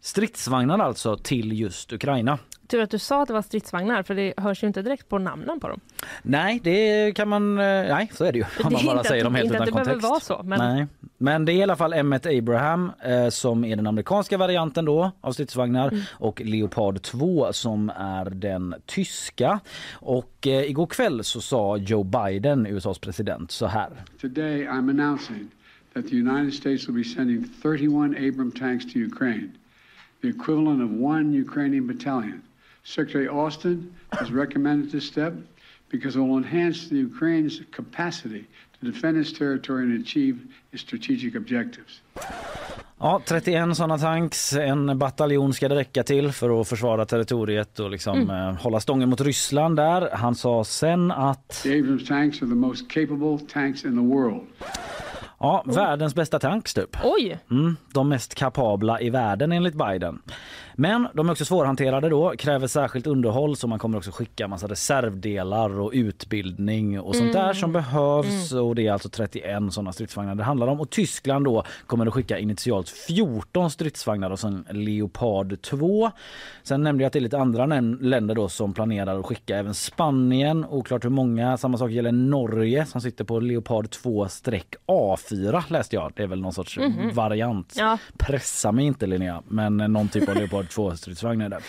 Stridsvagnar alltså till just Ukraina. Tur att du sa att det var stridsvagnar för det hörs ju inte direkt på namnen på dem. Nej, det kan man... eh, Nej, så är det ju. Om Det man bara inte säger att- dem helt inte utan att det behöver kontext. vara så, men- Nej, Men det är i alla fall M1 Abraham eh, som är den amerikanska varianten då av stridsvagnar mm. och Leopard 2 som är den tyska. Och eh, igår kväll så sa Joe Biden, USAs president, så här. Today I'm announcing that the United States will be sending 31 Abram tanks to Ukraine, the equivalent of one Ukrainian battalion. Secretary Austin has recommended this step because it will enhance the Ukraine's capacity to defend its territory and achieve its strategic objectives. Ja, 31 sådana tanks, en bataljon ska det räcka till för att försvara territoriet och liksom mm. eh, hålla stången mot Ryssland där. Han sa sen att... The Abrams tanks are the most capable tanks in the world. Ja, världens bästa tanks typ. Oj! Mm, de mest kapabla i världen enligt Biden. Men de är också svårhanterade då, kräver särskilt underhåll så man kommer också skicka massa reservdelar och utbildning och sånt mm. där som behövs mm. och det är alltså 31 sådana stridsvagnar det handlar om och Tyskland då kommer att skicka initialt 14 stridsvagnar och sen Leopard 2. Sen nämnde jag att det är lite andra länder då som planerar att skicka även Spanien, oklart hur många. Samma sak gäller Norge som sitter på Leopard 2-A4 läste jag. Det är väl någon sorts mm -hmm. variant. Ja. Pressa mig inte Linnea, men någon typ av Leopard två stridsvagnar där.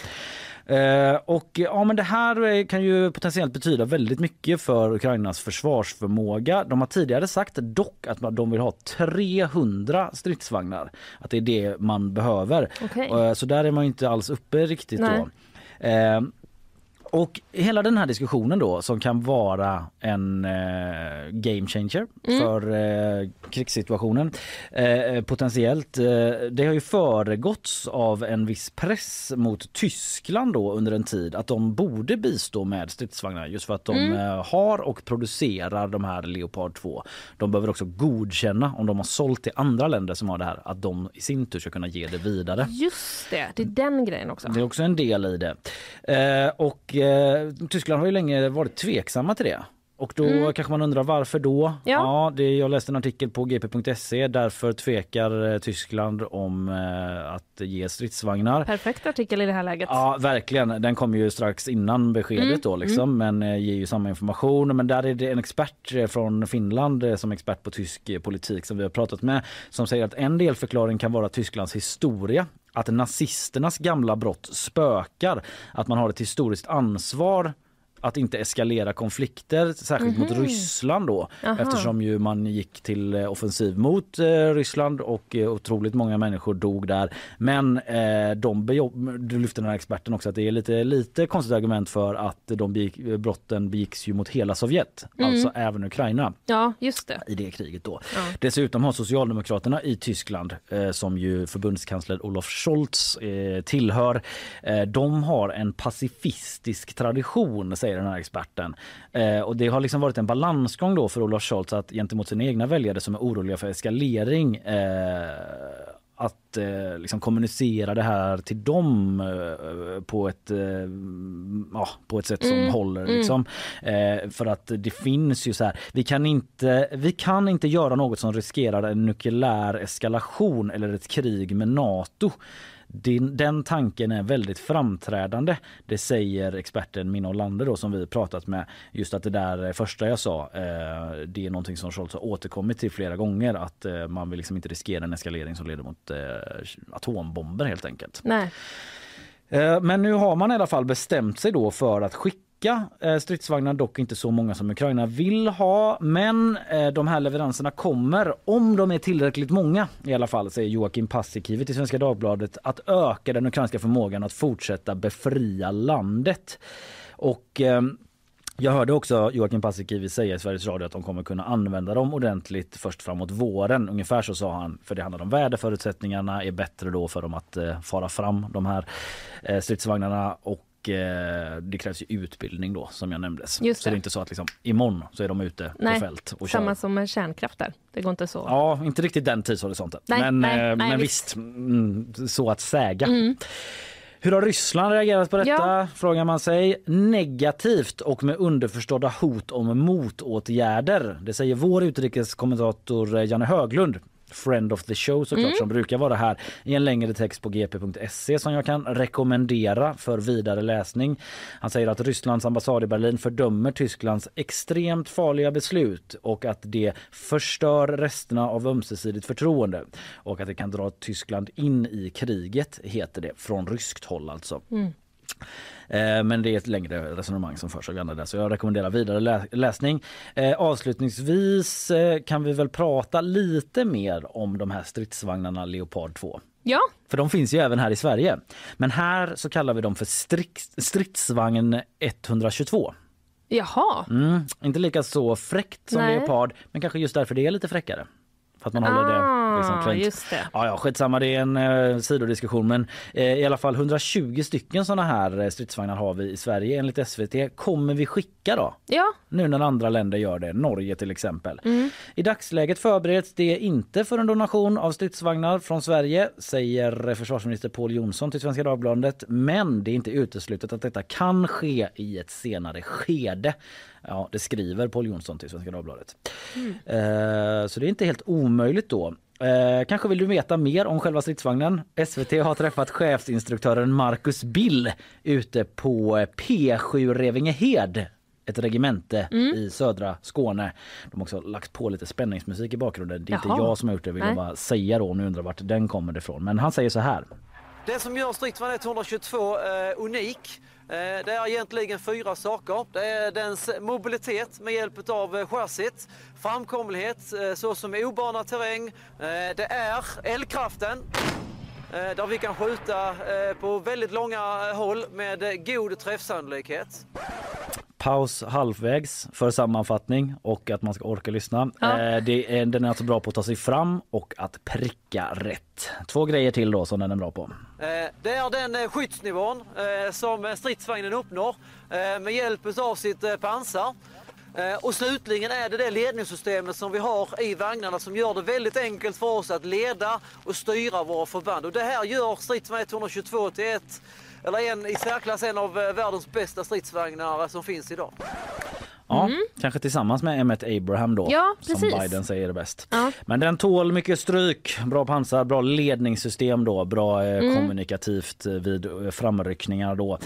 Eh, och ja, men det här kan ju potentiellt betyda väldigt mycket för Ukrainas försvarsförmåga. De har tidigare sagt dock att de vill ha 300 stridsvagnar. Att det är det man behöver. Okay. Eh, så där är man inte alls uppe riktigt Nej. då. Eh, och hela den här diskussionen då som kan vara en eh, game changer mm. för eh, krigssituationen eh, potentiellt. Eh, det har ju föregåtts av en viss press mot Tyskland då under en tid att de borde bistå med stridsvagnar just för att de mm. Eh, har och producerar de här Leopard 2. De behöver också godkänna om de har sålt till andra länder som har det här att de i sin tur ska kunna ge det vidare. Just det, det är den grejen också. Det är också en del i det. Eh, och eh, Tyskland har ju länge varit tveksamma till det. Och då mm. kanske man undrar varför då? Ja. ja, det, jag läste en artikel på gp.se. Därför tvekar eh, Tyskland om eh, att ge stridsvagnar. Perfekt artikel i det här läget. Ja, verkligen. Den kom ju strax innan beskedet mm. då liksom, mm. men eh, ger ju samma information. Men där är det en expert eh, från Finland eh, som expert på tysk eh, politik som vi har pratat med som säger att en delförklaring kan vara Tysklands historia att nazisternas gamla brott spökar, att man har ett historiskt ansvar att inte eskalera konflikter, särskilt mm -hmm. mot mhm. Ryssland då Aha. eftersom ju man gick till eh, offensiv mot eh, Ryssland och eh, otroligt många människor dog där. Men eh, de du lyfter den här experten också att det är lite, lite konstigt argument för att de begick, brotten begicks ju mot hela Sovjet, mm. alltså även Ukraina. Ja, just det. I det kriget då. Ja. Dessutom har Socialdemokraterna i Tyskland eh, som ju förbundskansler Olof Scholz eh, tillhör, de har en pacifistisk tradition säger den här experten. Eh, och det har liksom varit en balansgång då för Olof Scholz att gentemot sina egna väljare som är oroliga för eskalering eh, att eh, liksom kommunicera det här till dem eh, på, ett, eh, ja, på ett sätt som mm, håller. Mm. Liksom. Mm. för att det finns ju så här, vi kan, inte, vi kan inte göra något som riskerar en nukleär eskalation eller ett krig med Nato. Din, den tanken är väldigt framträdande. Det säger experten Minna Olander då som vi pratat med. Just att det där första jag sa, eh, det är någonting som Scholz har återkommit till flera gånger. Att eh, man vill liksom inte riskera en eskalering som leder mot eh, atombomber helt enkelt. Nej. Eh, men nu har man i alla fall bestämt sig då för att skicka skicka eh, stridsvagnar, dock inte så många som Ukraina vill ha. Men eh, de här leveranserna kommer, om de är tillräckligt många i alla fall, säger Joakim Paasikivi till Svenska Dagbladet, att öka den ukrainska förmågan att fortsätta befria landet. Och eh, jag hörde också Joakim Paasikivi säga i Sveriges Radio att de kommer kunna använda dem ordentligt först framåt våren. Ungefär så sa han, för det handlar om väderförutsättningarna är bättre då för dem att eh, fara fram de här eh, stridsvagnarna och och eh, det krävs ju utbildning då som jag nämnde. Så det är inte så att liksom, imorgon så är de ute nej, på fält och Samma kör. som med kärnkraft där. Det går inte så. Ja, inte riktigt den tidshorisonten. Nej, men nej, eh, nej, men visst, mm, så att säga. Mm. Hur har Ryssland reagerat på detta? Ja. Frågar man sig. Negativt och med underförstådda hot om motåtgärder. Det säger vår utrikeskommentator Janne Höglund friend of the show såklart Mm. som brukar vara här i en längre text på gp.se som jag kan rekommendera för vidare läsning. Han säger att Rysslands ambassad i Berlin fördömer Tysklands extremt farliga beslut och att det förstör resterna av ömsesidigt förtroende och att det kan dra Tyskland in i kriget heter det från ryskt håll alltså. Mm. Eh, Men det är ett längre resonemang som förs av där så jag rekommenderar vidare lä- läsning. Eh, Avslutningsvis eh, kan vi väl prata lite mer om de här stridsvagnarna Leopard 2. Ja, För de finns ju även här i Sverige. Men här så kallar vi dem för stridsvagn 122. jaha. Mm, inte lika så fräckt som Nej. Leopard men kanske just därför det är lite fräckare. För att man håller det liksom Ah, klent. just det. Ja, ja, skitsamma, det är en eh, sidodiskussion. Men eh, i alla fall 120 stycken såna här eh, stridsvagnar har vi i Sverige enligt SVT. Kommer vi skicka då? Ja, Nu när andra länder gör det, Norge till exempel. Mm. I dagsläget förbereds det inte för en donation av stridsvagnar från Sverige, säger försvarsminister Pål Jonsson till Svenska Dagbladet. Men det är inte uteslutet att detta kan ske i ett senare skede. Ja, det skriver Pål Jonsson till Svenska Dagbladet. Eh, så det är inte helt omöjligt då. Eh, kanske vill du veta mer om själva stridsvagnen? SVT har träffat chefsinstruktören Marcus Bill ute på eh, P7 Revingehed ett regemente i södra Skåne. De har också lagt på lite spänningsmusik i bakgrunden. Det är inte Jaha. jag som har gjort det vill jag bara säga då. Nu undrar vart den kommer ifrån. Men han säger så här. Det som gör stridsvagn 122 eh, unik Eh, det är egentligen fyra saker. Det är dens mobilitet med hjälp av eh, chassit, framkomlighet eh, såsom obanad terräng. Det är eldkraften där vi kan skjuta på väldigt långa håll med god träffsannolikhet. Paus halvvägs för sammanfattning och att man ska orka lyssna. Ja. Eh, det är, den är alltså bra på att ta sig fram och att pricka rätt. Två grejer till då som den är bra på. Eh, Det är den eh, skyddsnivån eh, som stridsvagnen uppnår eh, med hjälp av sitt eh, pansar. Eh, Och slutligen är det det ledningssystemet som vi har i vagnarna som gör det väldigt enkelt för oss att leda och styra våra förband. Och det här gör stridsvagn 122 till ett, eller en, i särklass en av eh, världens bästa stridsvagnar som finns idag. Ja, kanske tillsammans med M1 Abraham då. Mm. Ja, som. Biden säger är bäst. Ja. Men den tål mycket stryk. Bra pansar, bra ledningssystem då, bra eh, Mm. kommunikativt eh, vid framryckningar då.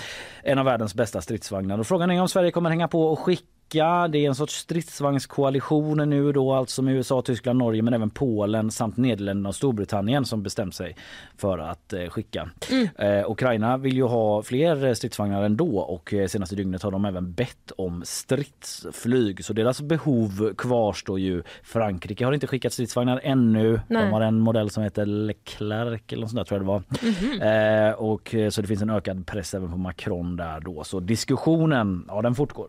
En av världens bästa stridsvagnar. Och frågan är om Sverige kommer hänga på och skicka det är en sorts stridsvagnskoalition nu då, alltså med USA, Tyskland, Norge men även Polen samt Nederländerna och Storbritannien som bestämt sig för att eh, skicka. Eh, Ukraina vill ju ha fler eh, stridsvagnar ändå och eh, senaste dygnet har de även bett om stridsflyg så deras behov kvarstår ju. Frankrike har inte skickat stridsvagnar ännu. Nej. De har en modell som heter Leclerc eller något sånt där tror jag det var. Eh, och eh, så det finns en ökad press även på Macron där då. Så diskussionen, ja den fortgår.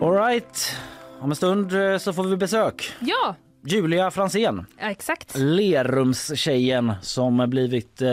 All right. Om en stund eh, så får vi besök. Ja, Julia Fransén, ja, exakt. Lerumstjejen som blivit eh,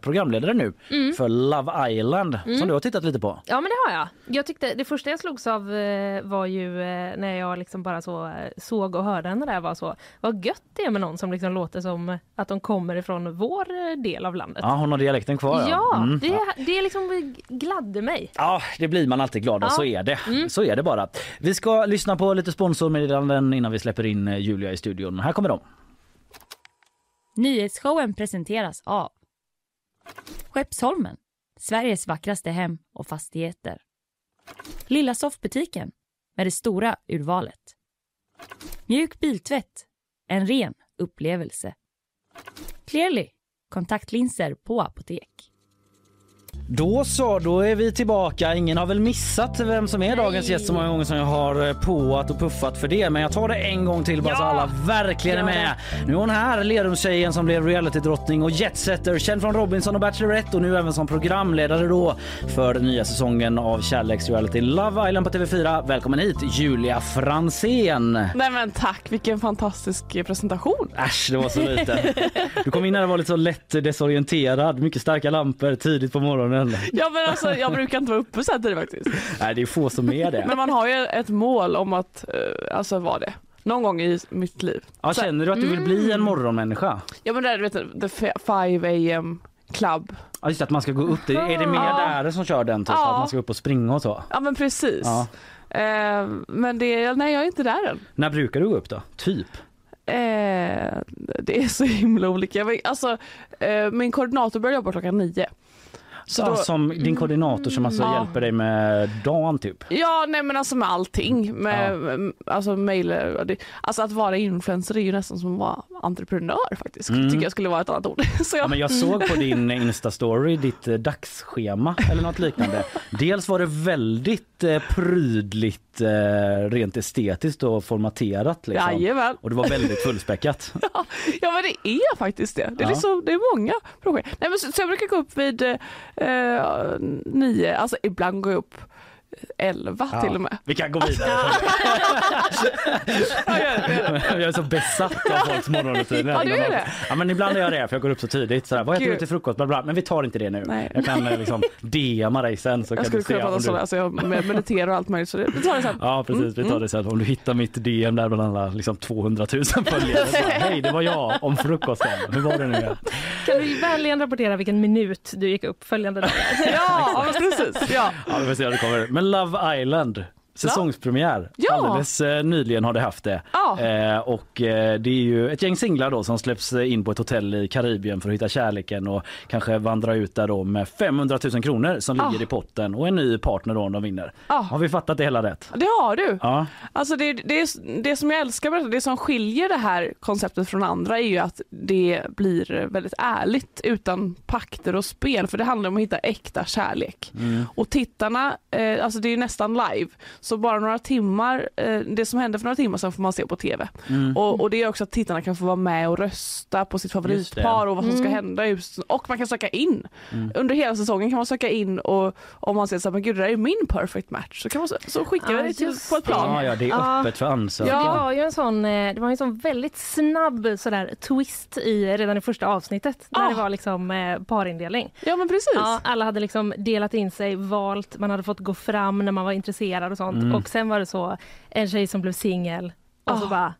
programledare nu Mm. för Love Island som du har tittat lite på. Ja men det har jag. jag tyckte, det första jag slogs av eh, var ju eh, när jag liksom bara så eh, såg och hörde henne där var så vad gött det är med någon som liksom låter som att de kommer ifrån vår eh, del av landet. Ja, hon har dialekten kvar. Ja, Mm. det, det liksom gladde mig. Ja, det blir man alltid glad av. Ja. Så är det. Mm. Så är det bara. Vi ska lyssna på lite sponsormeddelanden innan vi släpper in eh, i studion. Här kommer de. Nyhetsshowen presenteras av Skeppsholmen, Sveriges vackraste hem och fastigheter. Lilla soffbutiken med det stora urvalet. Mjuk biltvätt, en ren upplevelse. Clearly, kontaktlinser på apotek. Då så, då är vi tillbaka. Ingen har väl missat vem som är dagens gäst så många gånger som jag har eh, påat och puffat för det. Men jag tar det en gång till bara så alla verkligen är med. Nu är hon här, Lerumstjejen som blev realitydrottning och jetsetter, känd från Robinson och Bachelorette och nu även som programledare då för den nya säsongen av kärleksreality Love Island på TV4. Välkommen hit Julia Fransén. Nej men tack, vilken fantastisk presentation. Äsch, det var så lite. Du kom in när det var lite så lätt desorienterad, mycket starka lampor tidigt på morgonen. Ja men alltså jag brukar inte vara uppe så här tidigt faktiskt. Nej, det är få som är det. Men man har ju ett mål om att, eh, alltså vara det. någon gång i mitt liv. Ja, Så- känner du att du vill bli en morgonmänniska? Ja men det är du vet, the 5 am club. Ja, just att man ska gå upp. Det, är det mer Ja. där som kör den typ? Ja. Att man ska upp och springa och så? Ja men precis. Ja. Eh, men det, nej jag är inte där än. När brukar du gå upp då? Typ? Eh, det är så himla olika. Alltså, eh, min koordinator börjar jobba klockan nio. Så ja, då, Som din koordinator som alltså Ja. hjälper dig med dagen typ? ja nej men alltså med allting. Med, med- Alltså mail, alltså att vara influencer är ju nästan som att vara entreprenör faktiskt. Mm. Tycker jag skulle vara ett annat ord. Så jag, Ja, men jag såg på din Insta-story ditt eh, dagsschema eller något liknande. Dels var det väldigt eh, prydligt eh, rent estetiskt och formaterat. Liksom. Jajamän. Och det var väldigt fullspäckat. Ja men det är faktiskt det. Det är, Ja. liksom, det är många projekt. Nej, men så, så jag brukar gå upp vid eh, Eh, nio, alltså ibland går jag upp elva Ja. till och med. Vi kan gå vidare. jag är så besatt av folks morgonrutiner. Ja, du är det? Ja, men ibland är jag det för jag går upp så tidigt. Sådär, vad äter du till frukost? Bla, bla. Men vi tar inte det nu. Nej. Jag kan eh, liksom DMa dig sen så Jag kan skulle kunna prata om sådär, du... alltså jag med- mediterar och allt möjligt så det, vi tar det sen. Ja precis, vi tar Mm, det sen. Om du hittar mitt DM där bland alla liksom 200 000 följare. så Hej, det var jag om frukosten. Hur var det nu igen? Kan du vänligen rapportera vilken minut du gick upp följande dag? Ja, precis. Ja. Ja, vi får se hur det kommer. Men Love Island. Säsongspremiär. Ja. Alldeles eh, nyligen har det haft det. Ja. Eh, och eh, det är ju ett gäng singlar då som släpps in på ett hotell i Karibien för att hitta kärleken och kanske vandra ut där då med 500 000 kronor som ligger Ah. i potten och en ny partner då om de vinner. Ah. Har vi fattat det hela rätt? Det har du. Ja. Alltså det, det, det som jag älskar med det, det som skiljer det här konceptet från andra är ju att det blir väldigt ärligt utan pakter och spel för det handlar om att hitta äkta kärlek. Mm. Och tittarna, eh, alltså det är ju nästan live, så bara några timmar, eh, det som händer för några timmar sedan får man se på TV. Mm. Och, och det är också att tittarna kan få vara med och rösta på sitt favoritpar och vad som ska Mm. hända. Just, och man kan söka in. Mm. Under hela säsongen kan man söka in och om man ser så här, men gud det där är min perfect match så kan man så, skickar Ja, vi det till, på ett plan. Ja, ja, det är Ja. öppet för ansökan. Det var ju en sån, eh, det var en sån väldigt snabb sådär twist i redan i första avsnittet. Där Ah. det var liksom eh, parindelning. Ja men precis. Ja, alla hade liksom delat in sig, valt, man hade fått gå fram när man var intresserad och sånt. Mm. Och sen var det så en tjej som blev singel och så Ah. bara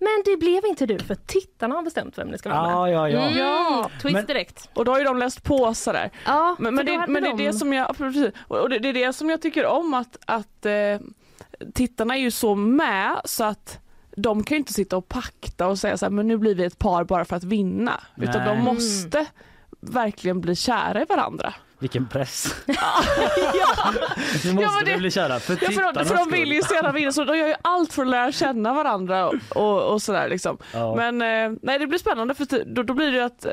men det blev inte du för tittarna har bestämt vem det ska vara med. Ja, ja, ja. Mm, Ja. twist Men- direkt. Och då har ju de läst på sådär. Ja, Men, men, det, men det är de- det som jag, precis. och det, det är det som jag tycker om att, att eh, tittarna är ju så med så att de kan ju inte sitta och pakta och säga så här, men nu blir vi ett par bara för att vinna. Utan Nej. de måste verkligen bli kära i varandra. Vilken press. ja, Nu måste Ja, men vi det- bli kära för ja, för, de, för de vill ju så gärna vinna så de gör ju allt för att lära känna varandra och, och, och sådär liksom. Ja. Men eh, nej, det blir spännande för då, då blir det ju att eh,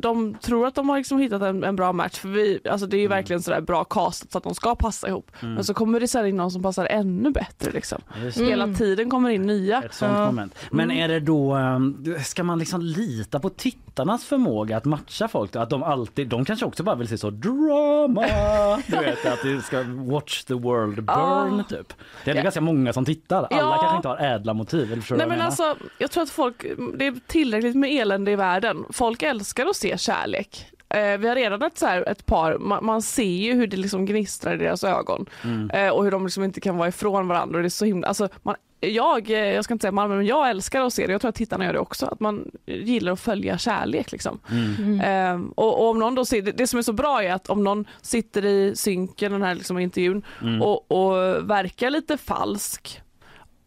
de tror att de har liksom hittat en, en bra match för vi, alltså det är ju Mm. verkligen sådär bra castat så att de ska passa ihop. Men så kommer det sen in någon som passar ännu bättre liksom. Det. Hela tiden kommer in nya. Ett sånt Ja. moment. Men är det då, um, ska man liksom lita på tittarnas förmåga att matcha folk? Att de alltid, de kanske också bara vill se så drama, du vet att det ska watch the world burn typ. Det är ja. ganska många som tittar, alla Ja. kanske inte har ädla motiv. Eller du Nej jag men alltså, jag tror att folk, det är tillräckligt med elände i världen. Folk älskar att se kärlek. Eh, vi har redan ett, så här, ett par, man, man ser ju hur det liksom gnistrar i deras ögon Mm. eh, och hur de liksom inte kan vara ifrån varandra. Och det är så himla, alltså, man, jag, eh, jag ska inte säga Malmö, men jag älskar att se det. Jag tror att tittarna gör det också. Att man gillar att följa kärlek. Liksom. Mm. Eh, och, och om någon då ser, det, det som är så bra är att om någon sitter i synken, den här liksom intervjun, Mm. och, och verkar lite falsk,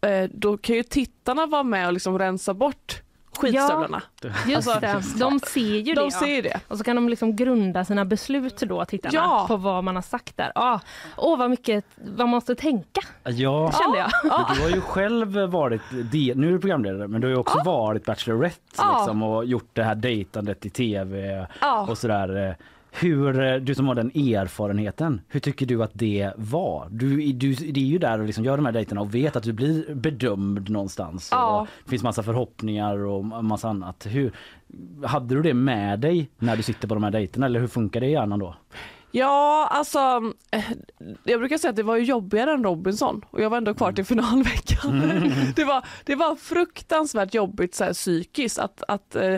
eh, då kan ju tittarna vara med och liksom rensa bort skitstövlarna. Just Alltså, det, de ser ju De det. ser det. Och så kan de liksom grunda sina beslut då, tittarna, Ja. på vad man har sagt där. Ah, åh, vad mycket man måste tänka, Ja. kände jag. Men Du har ju själv varit, nu är du programledare, men du har ju också varit Bachelorette Ja. liksom, och gjort det här dejtandet i tv Ja. och sådär. Hur, eh, du som har den erfarenheten, hur tycker du att det var? Du, du det är ju där och liksom gör de här dejterna och vet att du blir bedömd någonstans. Ja. Det finns massa förhoppningar och massa annat. Hur, hade du det med dig när du sitter på de här dejterna eller hur funkar det i hjärnan då? Ja, alltså eh, jag brukar säga att det var jobbigare än Robinson och jag var ändå kvar till finalveckan. Mm. Det, var, det var fruktansvärt jobbigt så här, psykiskt att, att eh,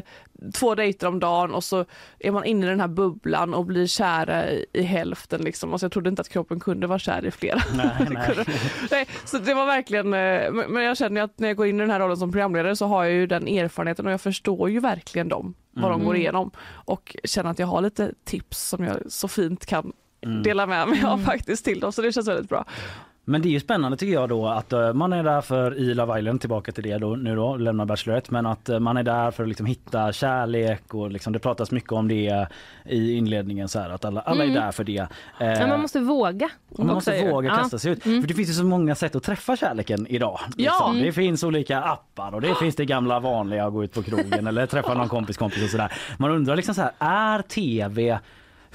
två dejter om dagen och så är man inne i den här bubblan och blir kära i, i hälften liksom. Alltså, jag trodde inte att kroppen kunde vara kär i flera. Nej, nej. nej, så det var verkligen, eh, men jag känner att när jag går in i den här rollen som programledare så har jag ju den erfarenheten och jag förstår ju verkligen dem, vad de Mm. går igenom och känner att jag har lite tips som jag så fint kan Mm. dela med mig av faktiskt till dem så det känns väldigt bra. Men det är ju spännande tycker jag då att eh, man är där för i Love Island, tillbaka till det då, nu då, lämna Bachelorette, men att eh, man är där för att liksom hitta kärlek och liksom, det pratas mycket om det i inledningen så här att alla, alla Mm. är där för det. Eh, Ja, man måste våga. man måste ju. våga Ja. kasta sig ut. Mm. För det finns ju så många sätt att träffa kärleken idag. Ja. Liksom. Mm. Det finns olika appar och det finns det gamla vanliga att gå ut på krogen eller träffa någon kompis kompis och sådär. Man undrar liksom så här, är tv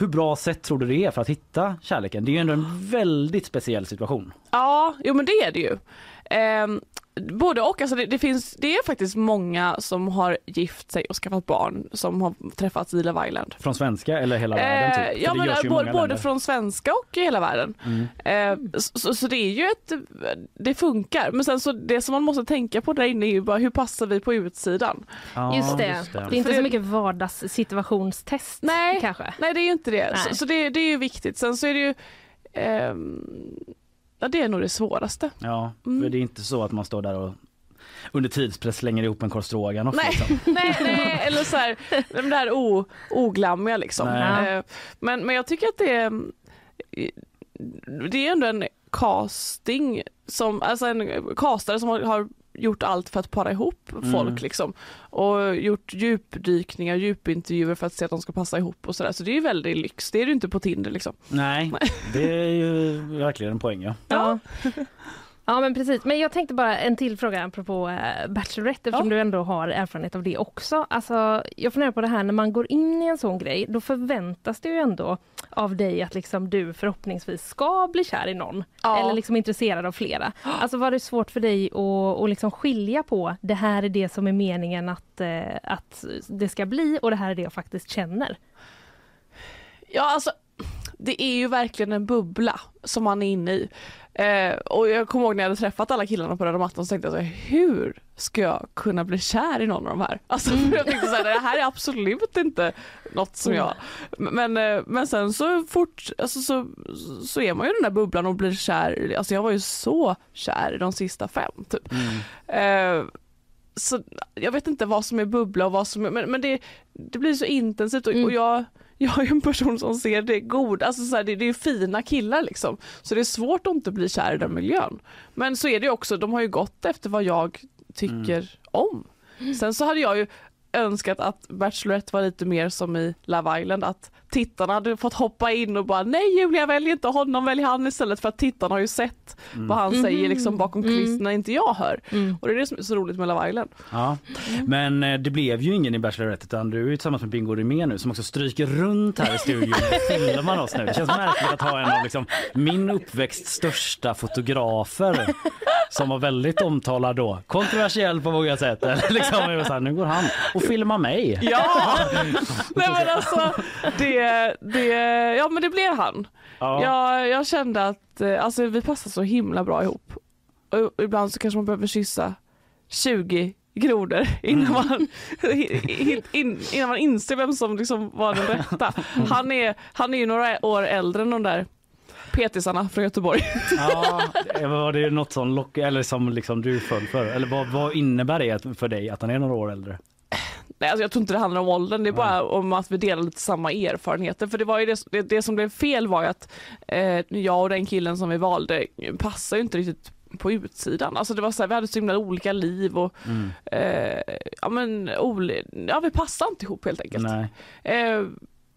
hur bra sätt tror du det är för att hitta kärleken? Det är ju ändå en väldigt speciell situation. Ja, jo men det är det ju. Ehm, både och, alltså det, det, finns, det är faktiskt många som har gift sig och skaffat barn som har träffats i Love Island. Från svenska eller hela världen? Typ? Eh, ja, men, i både, både från svenska och i hela världen. Mm. Eh, så, så det är ju ett, det funkar. Men sen så det som man måste tänka på där inne är ju bara hur passar vi på utsidan? Ja, Just det. just det. Det är inte så mycket vardagssituationstest Nej. kanske. Nej det är ju inte det. Nej. Så, så det, det är ju viktigt. Sen så är det ju ehm, Ja det är nog det svåraste. Ja, Mm. för det är inte så att man står där och under tidspress slänger ihop en korv stroganoff. Nej. Liksom. nej, nej, eller så här, det här o, oglammiga liksom. Nej. Eh, Men, men jag tycker att det är, det är ändå en casting som, alltså en castare som har, har gjort allt för att para ihop Mm. folk liksom. Och gjort djupdykningar, djupintervjuer för att se att de ska passa ihop och sådär. Så det är ju väldigt lyx, det är det ju inte på Tinder liksom. Nej, det är ju verkligen en poäng. Ja. Ja. Ja men precis, men jag tänkte bara en till fråga apropå eh, Bachelorette eftersom Ja. du ändå har erfarenhet av det också. Alltså, jag funderar på det här när man går in i en sån grej, då förväntas det ju ändå av dig att liksom du förhoppningsvis ska bli kär i någon. Ja. Eller liksom intresserad av flera. Alltså var det svårt för dig att, att liksom skilja på det här är det som är meningen att, eh, att det ska bli och det här är det jag faktiskt känner. Ja, alltså det är ju verkligen en bubbla som man är inne i. Eh, och jag kommer ihåg när jag hade träffat alla killarna på röda mattan så tänkte jag så här, hur ska jag kunna bli kär i någon av de här? Alltså Mm. jag tänkte så här, det här är absolut inte något som jag... Men, eh, men sen så fort, alltså så, så är man ju i den där bubblan och blir kär. Alltså jag var ju så kär i de sista fem typ. Eh, så jag vet inte vad som är bubbla och vad som är, men, men det, det blir så intensivt och, Mm. och jag, jag är en person som ser det god, alltså så här, det, det är fina killar liksom. Så det är svårt att inte bli kär i den miljön. Men så är det också, de har ju gått efter vad jag tycker om. Sen så hade jag ju önskat att Bachelorette var lite mer som i Love Island, att tittarna hade fått hoppa in och bara nej Julia välj inte honom, välj han istället för att tittarna har ju sett vad han Mhm. säger liksom bakom Mm. kulisserna, inte jag hör. Mm. Och det är det som är så roligt med Love Island. Ja. Men eh, det blev ju ingen i Bachelorette utan du är ju tillsammans med Bingo Rimér nu som också stryker runt här i studion och filmar oss nu. Det känns märkligt att ha en av liksom, min uppväxt största fotografer som var väldigt omtalad då. Kontroversiell på många sätt. Eller Liksom, jag var så här, nu går han och filmar mig. Ja! Nej men alltså, det, det, ja men det blev han. Ja. Jag, jag kände att eh, alltså, vi passar så himla bra ihop. Och ibland så kanske man behöver kyssa 20 grodor innan man, in, in, innan man inser vem som liksom var den rätta. Han är, han är ju några år äldre än de där petisarna från Göteborg. Ja, var det något som lock, eller som liksom du föll för? Eller vad, vad innebär det för dig att han är några år äldre? Nej, alltså jag tror inte det handlar om åldern, det är bara om att vi delar lite samma erfarenheter. För det, var ju det, det, det som blev fel var ju att eh, jag och den killen som vi valde passar ju inte riktigt på utsidan. Alltså det var så här, vi hade så himla olika liv och Mm. eh, ja, men, oli, ja, vi passade inte ihop helt enkelt. Eh,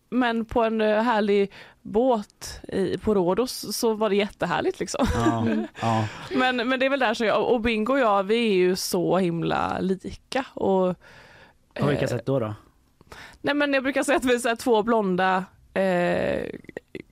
men på en eh, härlig båt i, på Rhodos så var det jättehärligt liksom. Ja, ja. Men, men det är väl där så jag, och Bingo och jag vi är ju så himla lika. Och, På vilka eh, sätt då? då? Nej men jag brukar säga att vi är två blonda eh,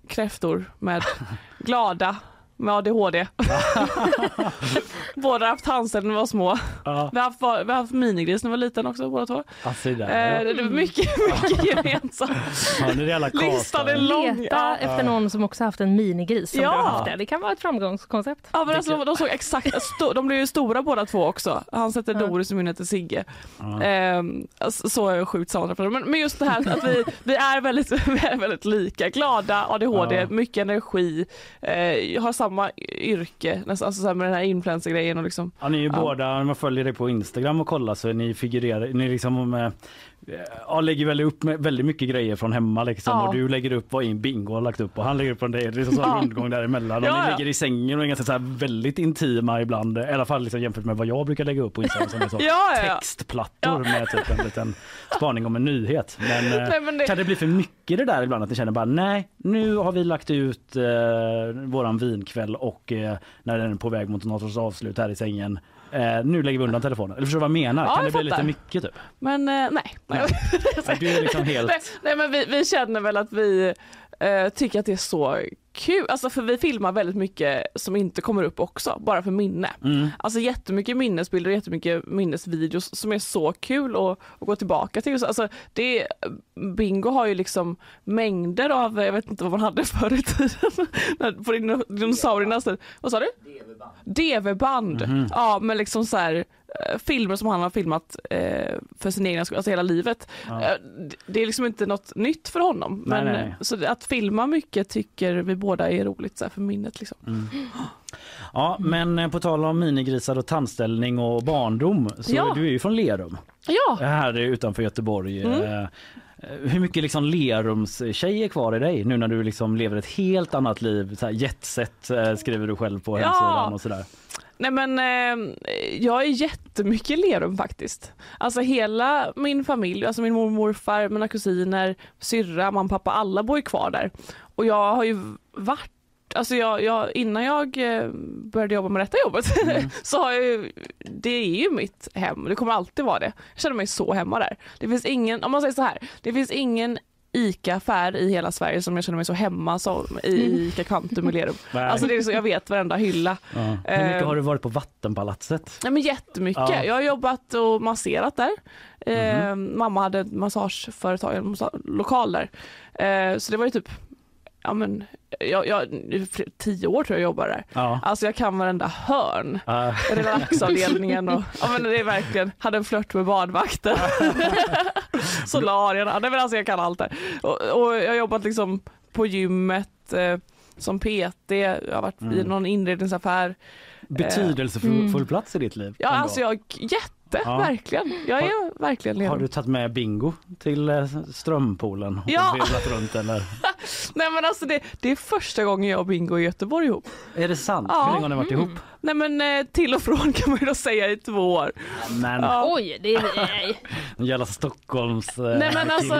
kräftor med glada med ADHD. båda har haft tandställning när vi var små. Ja. Vi, har haft, vi har haft minigris när vi var liten också båda två. Alltså, det, Eh, är mycket, mycket gemensamt. ja, Listan är lång. Leta Ja. efter någon som också haft en minigris som Ja. haft det. Det kan vara ett framgångskoncept. Ja men alltså, de såg exakt, sto- de blev ju stora båda två också. Han sätter Ja. Doris och min heter Sigge. Ja. Ehm, alltså, så är jag sjukt sammanträffade. Men, men just det här att vi, vi, är väldigt, vi är väldigt lika. Glada, ADHD, Ja. mycket energi, eh, har samma yrke, nästan, alltså så här med den här influencer-grejen och liksom. Ja, ni är ju Ja. båda, när man följer dig på Instagram och kollar så är ni figurerar, ni liksom eh, ja, lägger väl upp väldigt mycket grejer från hemma liksom. Ja. och du lägger upp vad in Bingo har lagt upp? Och han lägger upp från det. Det är liksom så en Ja. rundgång däremellan. Och Ja, ni ligger i sängen och är ganska så väldigt intima ibland, i alla fall liksom jämfört med vad jag brukar lägga upp på Instagram som är så textplattor med typ en liten spaning om en nyhet. Men, eh, Nej, men det- kan det bli för mycket det där ibland att ni känner bara nej, nu har vi lagt ut eh, våran vinkväll och eh, när den är på väg mot något sorts avslut här i sängen Eh, nu lägger vi undan telefonen. Eller förstår du vad jag menar? Ja, kan det jag bli lite mycket typ? Men eh, nej. Nej. Du är liksom helt... nej, nej men vi, vi känner väl att vi eh, tycker att det är så kul, alltså för vi filmar väldigt mycket som inte kommer upp också, bara för minne. Mm. Alltså jättemycket minnesbilder och jättemycket minnesvideos som är så kul att, att gå tillbaka till. Alltså det, Bingo har ju liksom mängder av, jag vet inte vad man hade förr i tiden, på dino- dinosauriernas tid. Vad sa du? DV-band. Mhm. Ja men liksom så här filmer som han har filmat eh, för sin egen skull, alltså hela livet. Ja. Eh, Det är liksom inte något nytt för honom. Nej, men, nej. eh, Så att filma mycket tycker vi båda är roligt så här, för minnet. Liksom. Mm. Ja, men eh, på tal om minigrisar och tandställning och barndom så Ja. du är ju från Lerum. Ja, Här utanför Göteborg. Mm. Eh, Hur mycket liksom Lerums-tjej är kvar i dig nu när du liksom lever ett helt annat liv? Så här jetset eh, skriver du själv på Ja. hemsidan och sådär. Nej men eh, jag är jättemycket Lerum faktiskt. Alltså hela min familj, alltså min mormor, morfar, mina kusiner, syrra, mamma, pappa, alla bor ju kvar där. Och jag har ju varit Alltså jag, jag, innan jag eh, började jobba med detta jobbet så har jag ju, det är ju mitt hem, det kommer alltid vara det. Jag känner mig så hemma där. Det finns ingen, om man säger så här, det finns ingen ICA-affär i hela Sverige som jag känner mig så hemma som i ICA Kvantum i Lerum. Nej. Alltså det är så, jag vet varenda hylla. Ja. Hur mycket Eh, har du varit på Vattenpalatset? Nej, men jättemycket. Ja. Jag har jobbat och masserat där. Eh, mamma hade ett massageföretag, en lokal där. Eh, så det var ju typ, ja men, jag, jag, tio år tror jag jobbar där. Ja. Alltså jag kan varenda hörn. Uh, Relaxavdelningen och, ja men det är verkligen, hade en flört med badvakten. Solarierna, nej men alltså jag kan allt där. Och, och jag har jobbat liksom på gymmet eh, som PT, jag har varit i Mm. någon inredningsaffär. betydelsefull Mm. plats i ditt liv. Ja ändå. alltså jag, jätte, Ja. verkligen. Jag är verkligen Har du tagit med Bingo till eh, Strömpoolen och Ja. runt eller? Nej men alltså det, det är första gången jag och Bingo är i Göteborg ihop. Är det sant? Ja. Hur länge har ni varit ihop? Nej men eh, till och från kan man ju då säga i två år. Men Ja. Oj, det är... Nej. en jävla Stockholms eh, Nej, men alltså-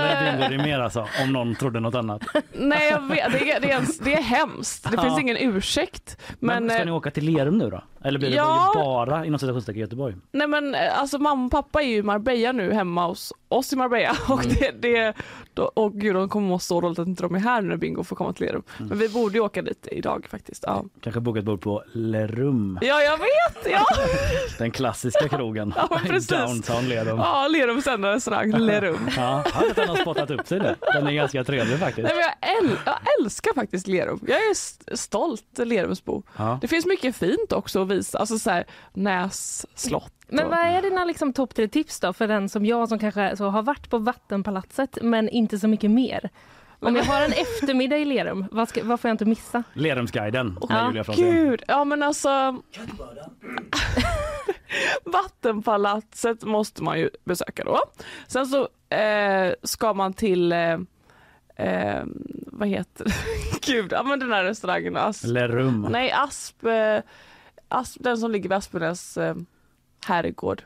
det mer alltså, om någon trodde något annat. Nej jag vet, det är, det är, det är hemskt. Det Ja. finns ingen ursäkt. Men, Men, ska eh, ni åka till Lerum nu då? Eller blir det Ja. bara inom citationstecken Göteborg? Nej men alltså mamma och pappa är ju i Marbella nu hemma hos oss i Marbella och Mm. det, det då, och gud de kommer må så dåligt att inte de är här nu när Bingo får komma till Lerum. Mm. Men vi borde ju åka dit idag faktiskt. Ja, Kanske boka ett bord på Lerum, ja jag vet! Ja, den klassiska krogen Ja, precis. downtown Lerum. ja Lerums enda restaurang, Lerum. Ja, jag vet att den har spottat upp sig nu. Den är ganska trevlig faktiskt. Nej, men jag, äl, jag älskar faktiskt Lerum. Jag är st- stolt Lerumsbo. Ja. Det finns mycket fint också att visa, alltså så här, Näs slott. Men vad är dina liksom, topp tre tips då för den som jag som kanske så har varit på Vattenpalatset men inte så mycket mer? Om jag har en eftermiddag i Lerum, vad, ska, vad får jag inte missa? Lerumsguiden med Ja, Julia Frontin. Gud, ja men alltså Vattenpalatset måste man ju besöka då. Sen så eh, ska man till eh, eh, vad heter det? Gud, ja men den här restaurangen Asp. Lerum. Nej, Asp, eh, Asp, den som ligger vid Aspenäs eh, herrgård.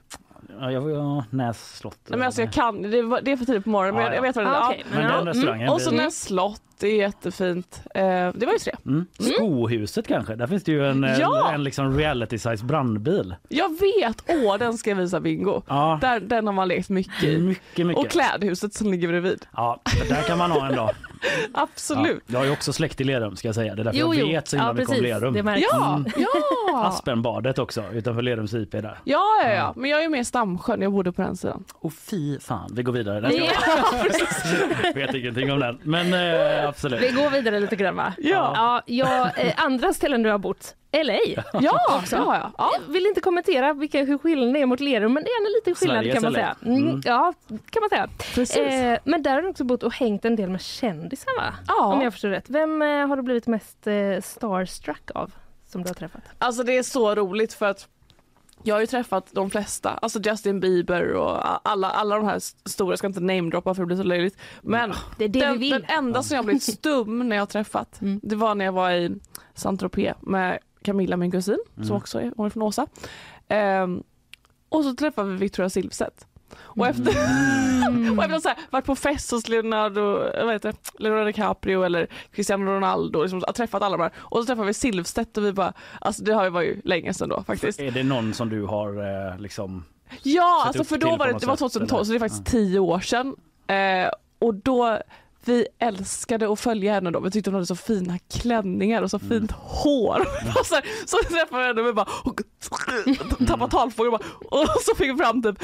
Ja, jag, ja, Näs slott. Nej men alltså jag kan, det, var- det är för tidigt på morgonen men Ja, jag, ja. jag vet vad det är. Ah, Ja. okej, Men ja, den mm. restaurangen. Och så Näs slott, det är jättefint. Eh, det var ju tre. Mm. Skohuset kanske, där finns det ju en, eh, Ja! en liksom reality size brandbil. Jag vet, åh den ska jag visa Bingo. Ja, Där, den har man lekt mycket i. mycket mycket. Och klädhuset som ligger bredvid. Ja, där kan man ha en dag. Absolut. Ja, jag har ju också släkt i Lerum ska jag säga. Det är därför Jo, jag jo. vet så himla Ja, mycket om. Lerum. Det märks. Ja, Mm. ja. Aspenbadet också utanför Lerums IP där. Ja, ja, ja, men jag är mer Stamsjön, jag bodde på den sidan. Och fy fan, vi går vidare. Ja, jag vet ingenting om den. Men eh, absolut. Vi går vidare lite grann va? Ja. ja jag, eh, andra ställen du har bott, LA. Ja, Också. det har jag. Ja. Jag vill inte kommentera vilka, hur skillnaden är mot Lerum, men det är en liten skillnad Sveriges kan man LA. säga. Mm, Mm. Ja, kan man säga. Precis. Eh, men där har du också bott och hängt en del med kändisar va? Ja. Om jag förstår rätt. Vem eh, har du blivit mest eh, starstruck av som du har träffat? Alltså det är så roligt för att jag har ju träffat de flesta, alltså Justin Bieber och alla, alla de här stora, jag ska inte namedroppa för det blir så löjligt. Men Det är det den, den enda som jag blivit stum när jag har träffat, Mm. det var när jag var i Saint Tropez med Camilla, min kusin, Mm. som också är, hon är från Åsa. Ehm, och så träffade vi Victoria Silvstedt. Och efter, och efter att ha varit på fest hos Leonardo, vad heter det, Leonardo DiCaprio eller Cristiano Ronaldo, liksom, har träffat alla de här. Och så träffade vi Silvstedt och vi bara, alltså det har ju varit ju länge sedan då faktiskt. Är det någon som du har eh, liksom Ja, alltså för då var det, det var sätt, 2012 eller? så det är faktiskt tio år sedan. Eh, och då, vi älskade att följa henne då. Vi tyckte hon hade så fina klänningar och så Mm. fint hår. Och så, så träffade vi henne och vi bara och, tappade talfågeln och, bara, och så fick vi fram typ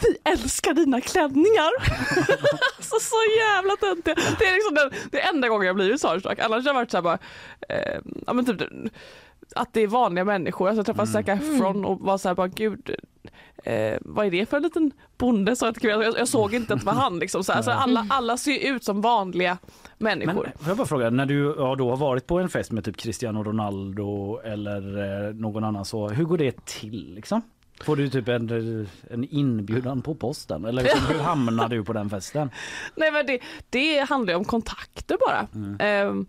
Vi älskar dina klänningar. så, så jävla töntiga. Det är liksom den, det enda gången jag blivit starstruck. Annars har jag varit så här bara, eh, ja men typ att det är vanliga människor. Alltså jag träffade Zac Efron och var så här bara gud Eh, vad är det för en liten bonde? Så att, jag, jag såg inte att det var han. Liksom, så här. Alltså, alla, alla ser ut som vanliga Men människor. får jag bara fråga, när du ja, då har varit på en fest med typ Cristiano Ronaldo eller eh, någon annan så hur går det till liksom? Får du typ en, en inbjudan på posten eller liksom, hur hamnar du på den festen? Nej, men det, det handlar ju om kontakter bara. Ehm,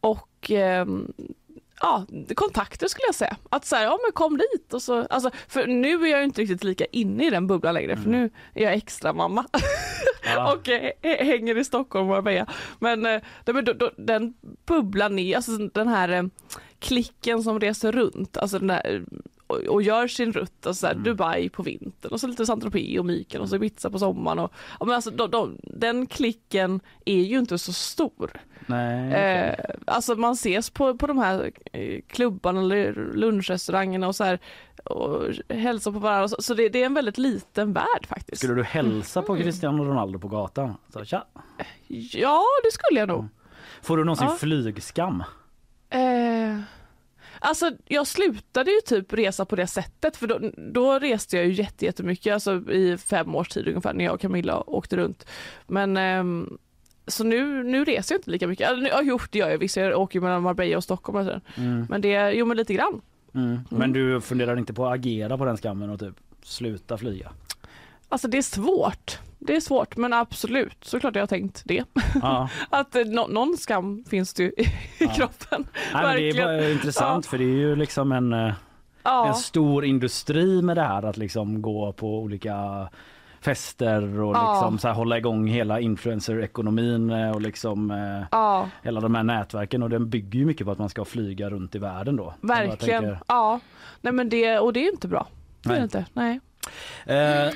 och ehm, ja, kontakter skulle jag säga. Att så här, ja men kom dit och så, alltså, för nu är jag inte riktigt lika inne i den bubblan längre för nu är jag extra mamma Ja. och eh, hänger i Stockholm och Marbella. Men, eh, men då, då, den bubblan är, alltså den här eh, klicken som reser runt, alltså den där, och, och gör sin rutt, alltså så här, Dubai på vintern och så lite Saint Tropez och Mykonos och så Ibiza på sommaren. Och, ja, men alltså, de, de, den klicken är ju inte så stor. Nej. Eh, alltså man ses på, på de här eh, klubbarna eller lunchrestaurangerna och så här och hälsar på varandra. Så, så det, det är en väldigt liten värld faktiskt. Skulle du hälsa på Cristiano Ronaldo på gatan? Så, tja. Ja, det skulle jag nog. Får du någonsin Ja. flygskam? Eh, alltså jag slutade ju typ resa på det sättet för då, då reste jag ju jätte- jättemycket, alltså i fem års tid ungefär när jag och Camilla åkte runt. Men ehm, så nu, nu reser jag inte lika mycket. Alltså, nu- ja, jo, det gör jag visst. Jag åker ju mellan Marbella och Stockholm. Och. Mm. Men det, jo men lite grann. Mm. Men du funderar inte på att agera på den skammen och typ sluta flyga? Alltså det är svårt. Det är svårt men absolut, såklart jag har tänkt det. Ja. Att eh, nå- någon skam finns det ju i Ja. kroppen. Nej, det är bara intressant för det är ju liksom en, eh, Ja. en stor industri med det här att liksom gå på olika fester och Ja. liksom så här hålla igång hela influencer-ekonomin eh, och liksom eh, Ja, hela de här nätverken och den bygger ju mycket på att man ska flyga runt i världen då. Verkligen. tänker, Ja. Nej men det, och det är inte bra. Det är Nej. inte. Nej. Eh,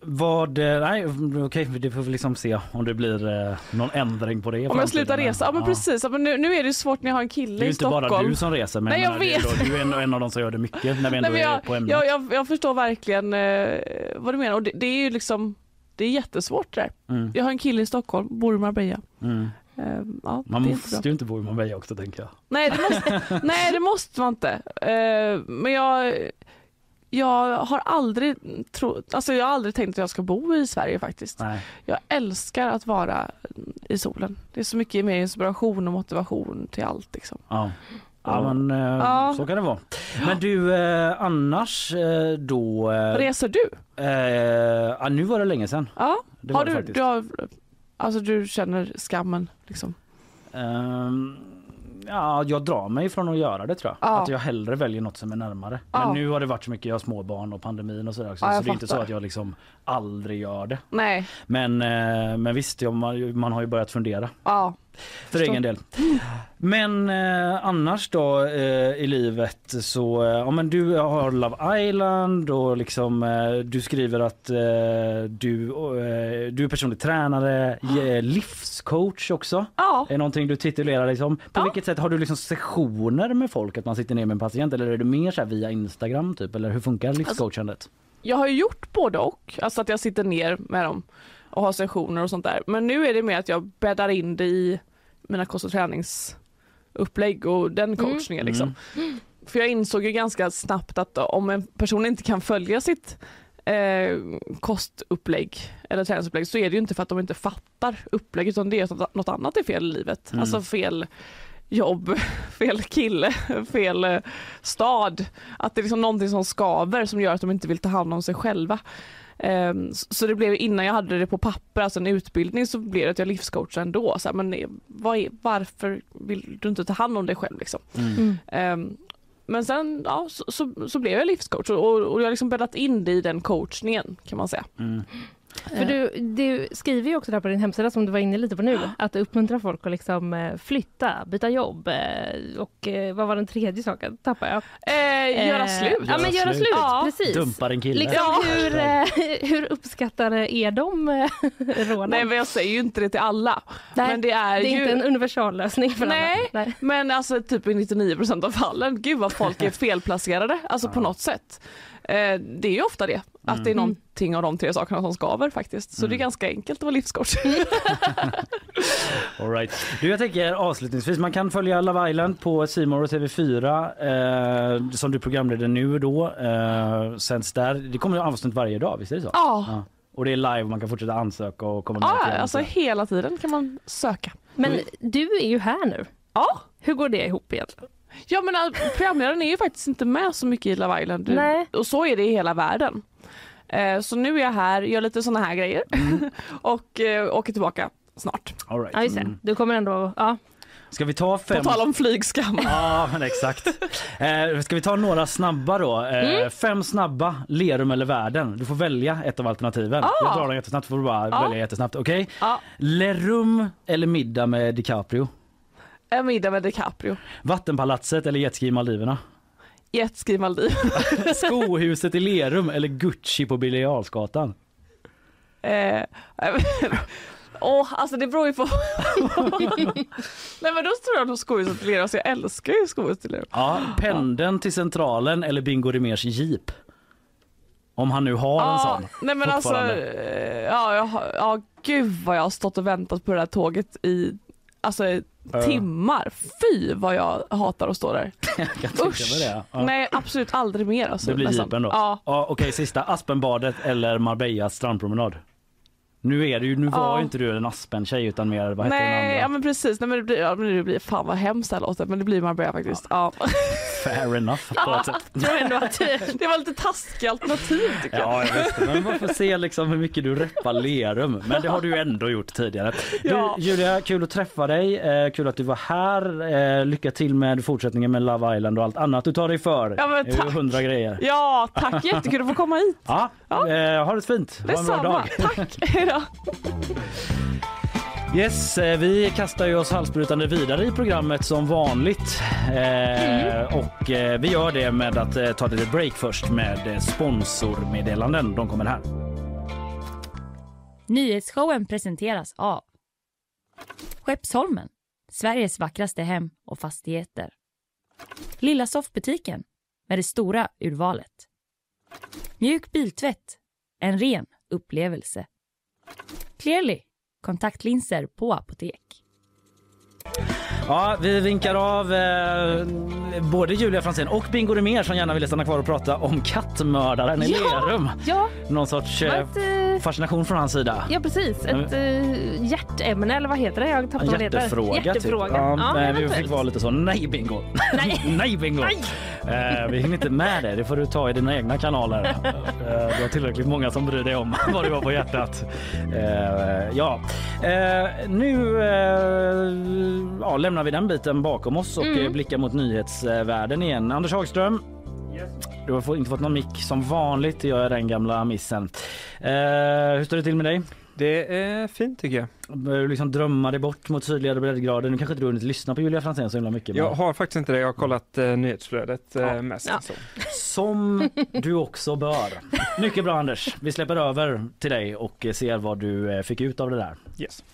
vad, eh, nej okej det får vi liksom se om det blir eh, någon ändring på det. i Om jag slutar resa, ja men precis. Ja, men nu, nu är det svårt när jag har en Det kille är ju i inte bara Stockholm. du som reser men Nej, jag menar, det är vet. då- du är en, en av de som gör det mycket när vi ändå Nej, men är på jag, ämnet. jag, jag, jag förstår verkligen eh, vad du menar och det, det är ju liksom det är jättesvårt det där. Mm, Jag har en kille i Stockholm, bor i Marbella. mm. Eh, ja, Man det är inte bra. måste ju inte bo i Marbella också tänker jag. Nej det måste, nej, det måste man inte. Eh, men jag, jag har aldrig tro, alltså jag har aldrig tänkt att jag ska bo i Sverige faktiskt. Nej. Jag älskar att vara i solen. Det är så mycket mer inspiration och motivation till allt. Liksom. Ja. Ja men eh, Ja. så kan det vara. Men du eh, annars eh, då... Eh, Reser du? eh, nu var det länge sedan. Ja. Har du, du, har, alltså du känner skammen? Liksom. Ehm, ja, jag drar mig från att göra det tror jag. Ja. Att jag hellre väljer något som är närmare. Ja. Men nu har det varit så mycket, jag har småbarn och pandemin och sådär också. Ja, så jag det är inte så fattar. att jag liksom aldrig gör det. Nej, Men, eh, men visst, man har ju börjat fundera. ja. För egen del. Men eh, annars då eh, i livet så, eh, ja men du har Love Island och liksom eh, du skriver att eh, du, eh, du är personlig tränare, eh, livscoach också. Ja. Är någonting du titulerar liksom. På vilket sätt har du liksom sessioner med folk att man sitter ner med en patient eller är det mer så här via Instagram typ eller hur funkar livscoachandet? Jag har ju gjort både och, alltså att jag sitter ner med dem och har sessioner och sånt där. Men nu är det mer att jag bäddar in det i mina kost och träningsupplägg och den coachningen liksom. För jag insåg ju ganska snabbt att om en person inte kan följa sitt eh, kostupplägg eller träningsupplägg så är det ju inte för att de inte fattar upplägget utan det är att något annat är fel i livet. Mm. Alltså fel jobb, fel kille, fel eh, stad. Att det är liksom någonting som skaver som gör att de inte vill ta hand om sig själva. Ehm, Så det blev innan jag hade det på papper, alltså en utbildning, så blev det att jag livscoachade ändå. Så här, men är, varför vill du inte ta hand om dig själv liksom? Mm. Ehm, Men sen ja, så, så, så blev jag livscoach och, och jag har liksom bäddat in det i den coachningen kan man säga. För du, du skriver ju också där på din hemsida som du var inne lite på nu, att du uppmuntrar folk att liksom eh, flytta, byta jobb eh, och eh, vad var den tredje saken? Tappar jag. Eh, göra slut. Ja men göra slut, Ja. precis. Dumpar en kille. Liksom, Ja. hur, hur uppskattade är de råden? Nej men jag säger ju inte det till alla. Nej, men det är, det är ju... inte en universallösning för Nej, alla. Nej. men alltså typ i 99% av fallen, gud vad folk är felplacerade, alltså på något sätt. Det är ju ofta det, att det är Mm. någonting av de tre sakerna som skaver faktiskt. Så det är ganska enkelt att vara livscoach. All right. Du, jag tänker avslutningsvis, man kan följa Love Island på Simor och TV4 eh, som du programleder nu då. Eh, sänds där. Det kommer avsnitt varje dag, visst är det så? Ja. Och det är live, man kan fortsätta ansöka och komma med Ja, alltså hela tiden kan man söka. Men du är ju här nu. Ja. Hur går det ihop egentligen? Ja men programledaren är ju faktiskt inte med så mycket i Love Island. Nej. Och så är det i hela världen. Eh, så nu är jag här, gör lite såna här grejer och eh, åker tillbaka snart. All right. Ja, just det. Mm. Du kommer ändå... Ja. Ska vi ta fem... På tal om flygskam. Ja, men exakt. Eh, ska vi ta några snabba då? Eh, Mm. Fem snabba, Lerum eller världen. Du får välja ett av alternativen. Ah. Jag drar dem jättesnabbt, får du bara Ja. välja jättesnabbt. Okej? Ja. Lerum eller middag med DiCaprio? En middag med DiCaprio. Vattenpalatset eller jetski i Maldiverna? Jetski Maldiv. Skohuset i Lerum eller Gucci på Birger Jarlsgatan? Eh, Åh, alltså det beror ju på. Nej men då tror jag nog skohuset till er, alltså jag älskar ju skohuset till er. Ja, pendeln till Centralen eller Bingo Rimérs jeep? Om han nu har en sån. nej men alltså, eh, ja, jag, ja gud vad jag har stått och väntat på det här tåget i alltså, Ja. timmar. Fy vad jag hatar att stå där. Jag mig det. Ja. Nej absolut aldrig mer. Alltså, Det blir nästan. jeepen då? Ja. ja Okej, sista. Aspenbadet eller Marbellas strandpromenad? Nu är det ju, nu var Ja. ju inte du en Aspen-tjej utan mer, vad hette den Nej, andra? ja men precis. Nej, men det, blir, ja, men det blir, fan vad hemskt det här låter, men det blir Marbella faktiskt. Ja. Fair enough på ett sätt. Jag ändå att det var lite taskiga alternativ tycker jag. Ja, jag vet det. Men man får se liksom hur mycket du reppar Lerum. Men det har du ändå gjort tidigare. Du, Ja. Julia, kul att träffa dig. Eh, kul att du var här. Eh, lycka till med fortsättningen med Love Island och allt annat du tar dig för. Ja, men tack. hundra grejer. Ja, tack. Jättekul att få komma hit. Ja, Eh, ha det fint. Ha en bra dag. Tack. Hejdå. Yes, eh, vi kastar ju oss halsbrutande vidare i programmet som vanligt. Eh, Och eh, vi gör det med att eh, ta ett litet break först med sponsormeddelanden. De kommer här. Nyhetsshowen presenteras av Skeppsholmen, Sveriges vackraste hem och fastigheter. Lilla soffbutiken med det stora urvalet. Mjuk biltvätt, en ren upplevelse. Clearly, kontaktlinser på apotek. Ja, vi vinkar av eh, både Julia Franzén och Bingo Rimér som gärna ville stanna kvar och prata om kattmördaren i Ja! Lerum. Ja, Någon sorts eh, ett, eh, fascination från hans sida. ja precis. Ett uh, hjärtämne eller vad heter det? Jag tappade vad det heter. Hjärtefråga. Hjärtefråga. Typ. Ja, Ja, men vi fick vara lite så, nej bingo. Nej. nej bingo. Eh, vi hinner inte med det, det får du ta i dina egna kanaler. Eh, du har tillräckligt många som bryr dig om vad du har på hjärtat. Eh, ja, eh, nu eh, ja, lämnar vi den biten bakom oss och Mm. eh, blickar mot nyhetsvärlden igen. Anders Hagström, Du har inte fått någon mick som vanligt, gör jag den gamla missen. Eh, hur står det till med dig? Det är fint tycker jag. Börjar du liksom drömma dig bort mot sydligare breddgrader? Nu kanske inte du hunnit lyssna på Julia Franzén så himla mycket. Jag har faktiskt inte det. Jag har kollat eh, nyhetsflödet eh, Ja. mest. Ja. Så. Som du också bör. Mycket bra Anders. Vi släpper över till dig och eh, ser vad du eh, fick ut av det där. Yes.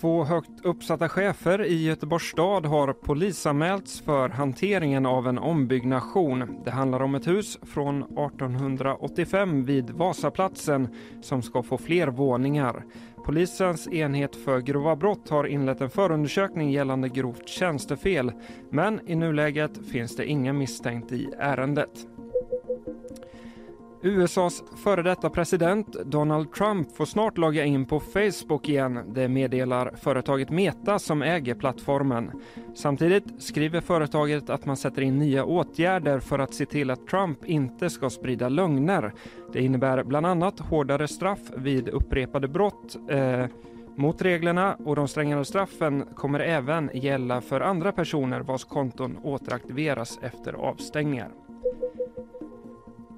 Två högt uppsatta chefer i Göteborgs stad har polisanmälts för hanteringen av en ombyggnation. Det handlar om ett hus från 1885 vid Vasaplatsen som ska få fler våningar. Polisens enhet för grova brott har inlett en förundersökning gällande grovt tjänstefel men i nuläget finns det ingen misstänkt i ärendet. USAs före detta president Donald Trump får snart logga in på Facebook igen. Det meddelar företaget Meta som äger plattformen. Samtidigt skriver företaget att man sätter in nya åtgärder för att se till att Trump inte ska sprida lögner. Det innebär bland annat hårdare straff vid upprepade brott eh, mot reglerna och de strängare straffen kommer även gälla för andra personer vars konton återaktiveras efter avstängningar.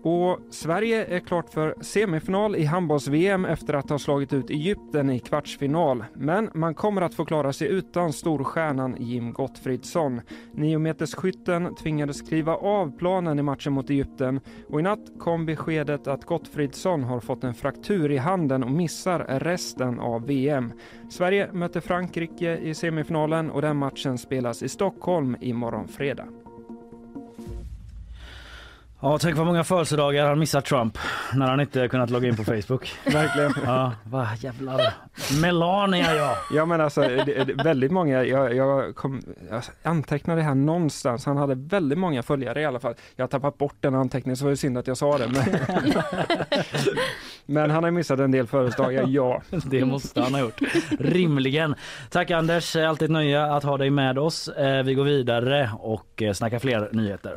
Och Sverige är klart för semifinal i handbolls-VM efter att ha slagit ut Egypten i kvartsfinal. Men man kommer att få klara sig utan storstjärnan Jim Gottfridsson. Niometersskytten tvingades kliva av planen i matchen mot Egypten och i natt kom beskedet att Gottfridsson har fått en fraktur i handen och missar resten av VM. Sverige möter Frankrike i semifinalen och den matchen spelas i Stockholm imorgon fredag. Ja, tänk vad många födelsedagar han missat Trump när han inte kunnat logga in på Facebook. Verkligen. Ja, vad jävlar. Melania ja. Ja men alltså det, det, väldigt många, jag, jag, kom, jag antecknade det här någonstans, han hade väldigt många följare i alla fall. Jag har tappat bort den anteckningen så var det synd att jag sa det. Men, men han har missat en del födelsedagar, ja. Det måste han ha gjort. Rimligen. Tack Anders, alltid ett nöje att ha dig med oss. Eh, Vi går vidare och eh, snackar fler nyheter.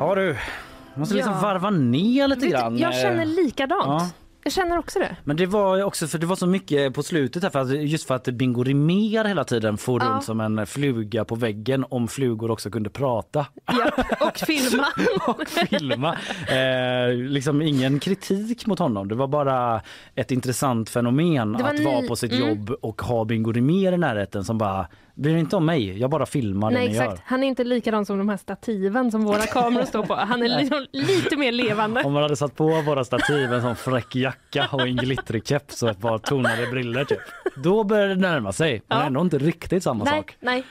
Har du? Måste liksom Ja. varva ner lite Vet du, grann. jag känner eh, likadant. Ja. Jag känner också det. Men det var också för det var så mycket på slutet här för att, just för att Bingo Rimér hela tiden for Ja. runt som en fluga på väggen om flugor också kunde prata Ja, och filma. och filma. Eh, liksom ingen kritik mot honom. Det var bara ett intressant fenomen Det var att ny- vara på sitt mm. jobb och ha Bingo Rimér i närheten som bara bryr inte om mig, jag bara filmar Nej det ni exakt, gör. han är inte likadan som de här stativen som våra kameror står på. Han är liksom lite mer levande. Om man hade satt på våra stativ en sån fräck jacka och en glittrig keps och ett par tonade briller typ. Då börjar det närma sig. Men Ja. ändå inte riktigt samma Nej, sak. nej.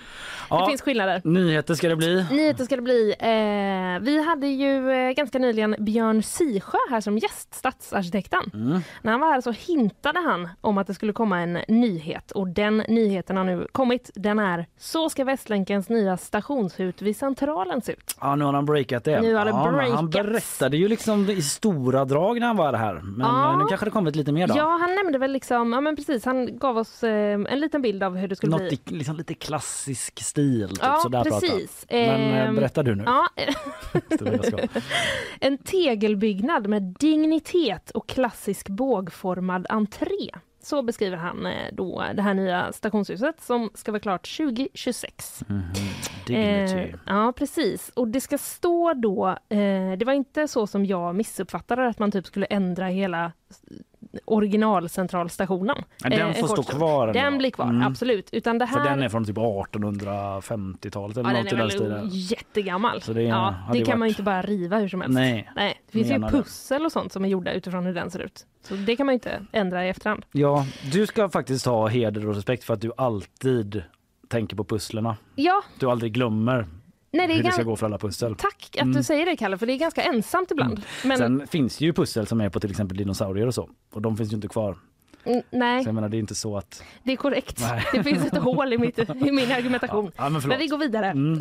Ja. Det finns skillnader. Nyheter ska det bli. Nyheter ska det bli. Eh, vi hade ju eh, ganska nyligen Björn Sisjö här som gäst, stadsarkitekten. Mm. När han var här så hintade han om att det skulle komma en nyhet och den nyheten har nu kommit. Den är Så ska Västlänkens nya stationshus vid Centralen se ut. Ja, nu har han breakat det. Nu har det ja, men Han breakats. berättade ju liksom i stora drag när han var här. Men Ja. nu kanske det kommit lite mer då. Ja, han nämnde väl liksom, ja men precis, han gav oss eh, en liten bild av hur det skulle Något bli. i liksom lite klassisk stil. Typ, Ja, sådär precis. Prata. Men eh, Ehm, berätta du nu. Ja, en tegelbyggnad med dignitet och klassisk bågformad entré. Så beskriver han eh, då det här nya stationshuset som ska vara klart 2026. Mhm. Dignity. Eh, ja, precis. Och det ska stå då, eh, det var inte så som jag missuppfattade att man typ skulle ändra hela originalcentralstationen. Men den Eh, får stå kvar ändå. Den blir kvar, Mm. absolut. Utan det här... För den är från typ 1850-talet eller Ja, något i är den stilen. jättegammal. Så det ja, det kan varit- man ju inte bara riva hur som helst. Nej, Nej, det finns ju pussel och sånt som är gjorda utifrån hur den ser ut. Så det kan man ju inte ändra i efterhand. Ja, du ska faktiskt ha heder och respekt för att du alltid tänker på pusslerna. Ja, Du aldrig glömmer nej, det hur det ska gå för alla pussel. Tack att Mm. du säger det Kalle, för det är ganska ensamt ibland. Men Sen finns ju pussel som är på till exempel dinosaurier och så. Och de finns ju inte kvar. mm, nej, Så jag menar det är inte så att... det är korrekt. Nej. Det finns ett hål i, mitt, i min argumentation. Ja, men. Men vi går vidare. Mm.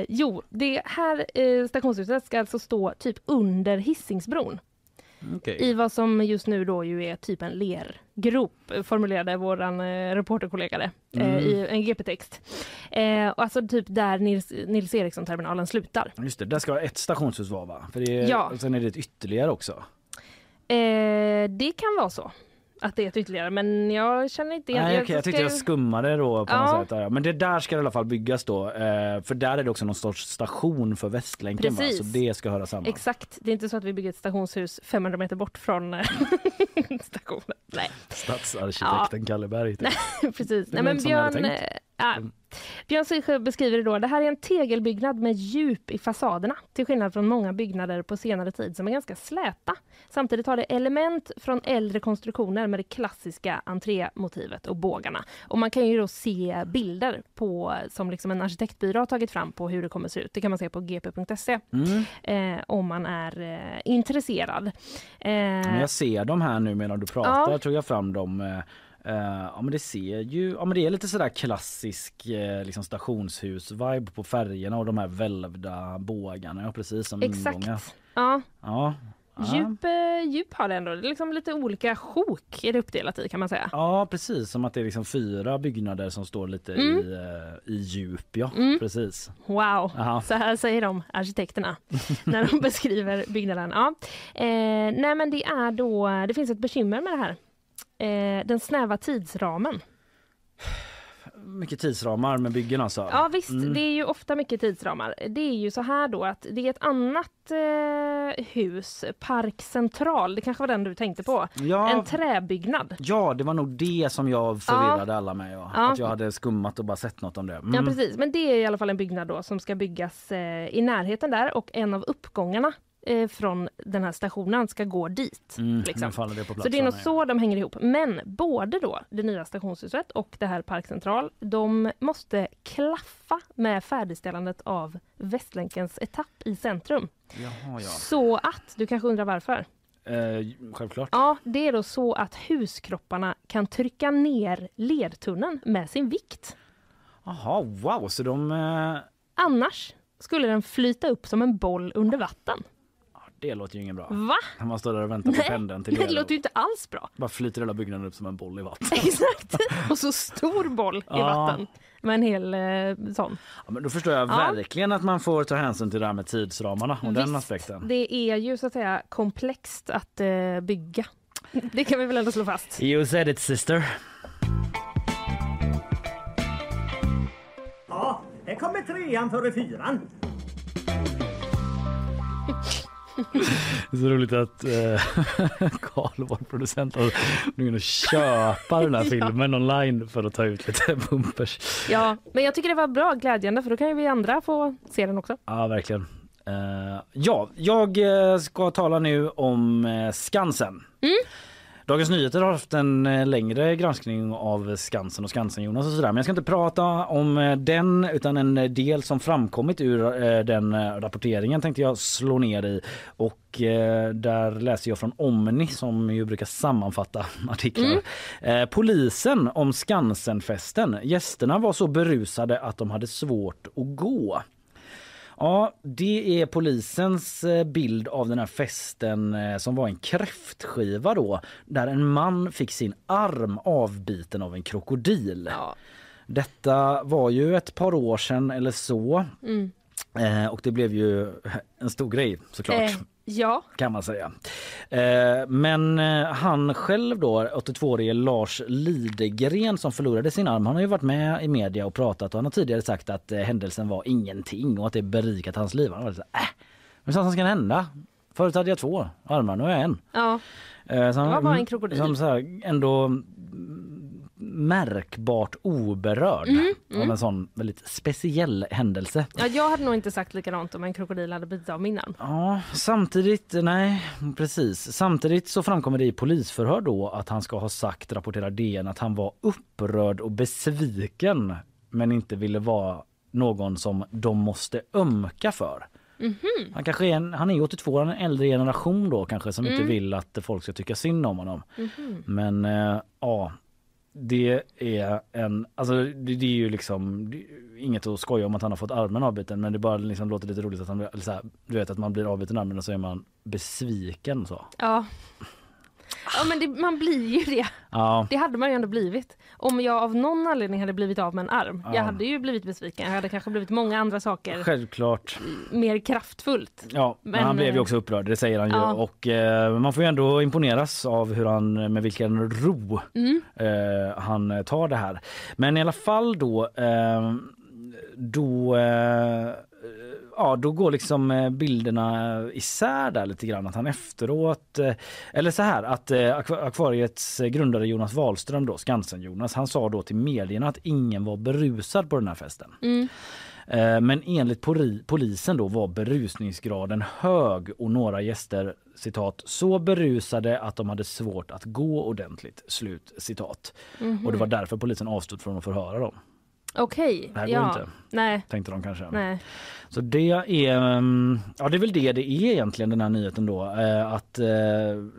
Eh, jo, det här eh, stationshuset ska alltså stå typ under Hisingsbron. Okej. i vad som just nu då ju är typ en lergrop, formulerade våran eh, reporterkollega det eh, Mm. i en GP-text. Eh, alltså typ där Nils, Nils Eriksson-terminalen slutar. Just det, där ska ett stationshus vara va? För det är, Ja. sen är det ett ytterligare också. Eh, det kan vara så att det är ett ytterligare, men jag känner inte... Nej, okej, jag tyckte jag skummade då på Ja. något sätt. Ja. Men det där ska i alla fall byggas då. Eh, för där är det också någon sorts station för Västlänken va? Precis. Så det ska höra samman. Exakt, det är inte så att vi bygger ett stationshus 500 meter bort från eh, stationen. Nej, Stadsarkitekten Kalle Berg. typ. precis. Nej, men Björn, tänkt. eh, ja. Björn Silsjö beskriver det då. Det här är en tegelbyggnad med djup i fasaderna till skillnad från många byggnader på senare tid som är ganska släta. Samtidigt har det element från äldre konstruktioner med det klassiska entrémotivet och bågarna. Och man kan ju då se bilder på, som liksom en arkitektbyrå har tagit fram på hur det kommer se ut. Det kan man se på gp.se Mm. eh, om man är eh, intresserad. Eh, Men jag ser dem här nu medan du pratar, Ja. tog jag fram dem. Eh, ja men det ser ju, ja men det är lite sådär klassisk eh, liksom stationshus-vibe på färgerna och de här välvda bågarna, ja precis som Exakt. ingångar. Ja, Ja. Ja. Djup, eh, djup har det ändå. Det är liksom lite olika sjok är det uppdelat i kan man säga. ja precis, som att det är liksom fyra byggnader som står lite Mm. i, eh, i djup, ja Mm. precis. Wow, Aha. så här säger de arkitekterna när de beskriver byggnaden. Ja. Eh, nej men det är då, det finns ett bekymmer med det här. Eh, den snäva tidsramen. Mycket tidsramar med byggen alltså. Ja visst, Mm. det är ju ofta mycket tidsramar. Det är ju så här då att det är ett annat eh, hus, Park Central, det kanske var den du tänkte på. Ja. En träbyggnad. Ja, det var nog det som jag förvirrade alla med. Ja. Ja. Att jag hade skummat och bara sett något om det. Mm. Ja precis, men det är i alla fall en byggnad då som ska byggas eh, i närheten där och en av uppgångarna eh, från den här stationen ska gå dit. Mm, liksom. plats Så det är nog så de hänger ihop. Men både då det nya stationshuset och det här Parkcentral, de måste klaffa med färdigställandet av Västlänkens etapp i centrum. Jaha, ja. Så att, du kanske undrar varför? Eh, självklart. Ja, det är då så att huskropparna kan trycka ner ledtunneln med sin vikt. Jaha, wow, så de... Eh, Annars skulle den flyta upp som en boll under vatten. Det låter ju ingen bra. Va? När man står där och väntar på pendeln till det er. låter ju inte alls bra. Bara flyter hela byggnaden upp som en boll i vatten. Exakt! Och så stor boll i Ja. vatten. Med en hel eh, sån. Ja, men då förstår jag Ja. verkligen att man får ta hänsyn till det här med tidsramarna och den Visst, aspekten. Det är ju så att säga komplext att eh, bygga. Det kan vi väl ändå slå fast. You said it sister. Ja, här kommer trean före fyran. Det är så roligt att eh, Carl, vår producent, har tvungen köpa den här filmen online för att ta ut lite bumpers. Ja, men jag tycker det var bra, glädjande, för då kan ju vi andra få se den också. Ja, verkligen. Eh, ja, jag eh, ska tala nu om eh, Skansen. Dagens Nyheter har haft en eh, längre granskning av Skansen och Skansen-Jonas och sådär. Men jag ska inte prata om eh, den utan en del som framkommit ur eh, den rapporteringen tänkte jag slå ner i. Och där läser jag från Omni som ju brukar sammanfatta artiklar. Eh, polisen om Skansenfesten. Gästerna var så berusade att de hade svårt att gå. Ja, det är polisens eh, bild av den här festen eh, som var en kräftskiva då där en man fick sin arm avbiten av en krokodil. Detta var ju ett par år sedan eller så Mm. eh, och det blev ju en stor grej såklart. Eh, ja, kan man säga. Eh, men eh, han själv då, 82-årige Lars Lidegren som förlorade sin arm, han har ju varit med i media och pratat och han har tidigare sagt att eh, händelsen var ingenting och att det berikat hans liv. Han var så, här, äh, men sånt som ska hända. Förut hade jag två armar, nu har jag en. ja. Han- Det var bara en krokodil. Som så här, ändå märkbart oberörd Mm, av mm. en sån väldigt speciell händelse. ja, jag hade nog inte sagt likadant om en krokodil hade bitit av min arm. Ja, samtidigt, nej precis. Samtidigt så framkommer det i polisförhör då att han ska ha sagt, rapporterar DN, att han var upprörd och besviken men inte ville vara någon som de måste ömka för. Mhm. Han kanske är en, han är 82, han är en äldre generation då kanske som inte Mm. vill att folk ska tycka synd om honom. Mhm. Men eh, ja, det är en, alltså det, det är ju liksom det inget att skoja om att han har fått armen avbiten men det bara liksom låter lite roligt att han, eller så här, du vet att man blir avbiten armen och så är man besviken så. Ja. Ja men det, man blir ju det. Ja. Det hade man ju ändå blivit. Om jag av någon anledning hade blivit av med en arm. Ja. Jag hade ju blivit besviken. Jag hade kanske blivit många andra saker Självklart. mer kraftfullt. Ja, men, Men, han blev ju eh, också upprörd, det säger han ju. ja. Och eh, man får ju ändå imponeras av hur han, med vilken ro Mm. eh, han tar det här. Men i alla fall då, eh, då eh, Ja, då går liksom eh, bilderna isär där lite grann. Att han efteråt, eh, eller så här att eh, Akvariets grundare Jonas Wahlström då, Skansen-Jonas, han sa då till medierna att ingen var berusad på den här festen. Mm. Men enligt poli- polisen då var berusningsgraden hög och några gäster citat så berusade att de hade svårt att gå ordentligt. Slut citat. Mhm. Och det var därför polisen avstod från att förhöra dem. Okej. Det här går ja. inte. Nej. Tänkte de kanske. Nej. Så det är, mm, ja det är väl det det är egentligen den här nyheten då. Eh, att eh,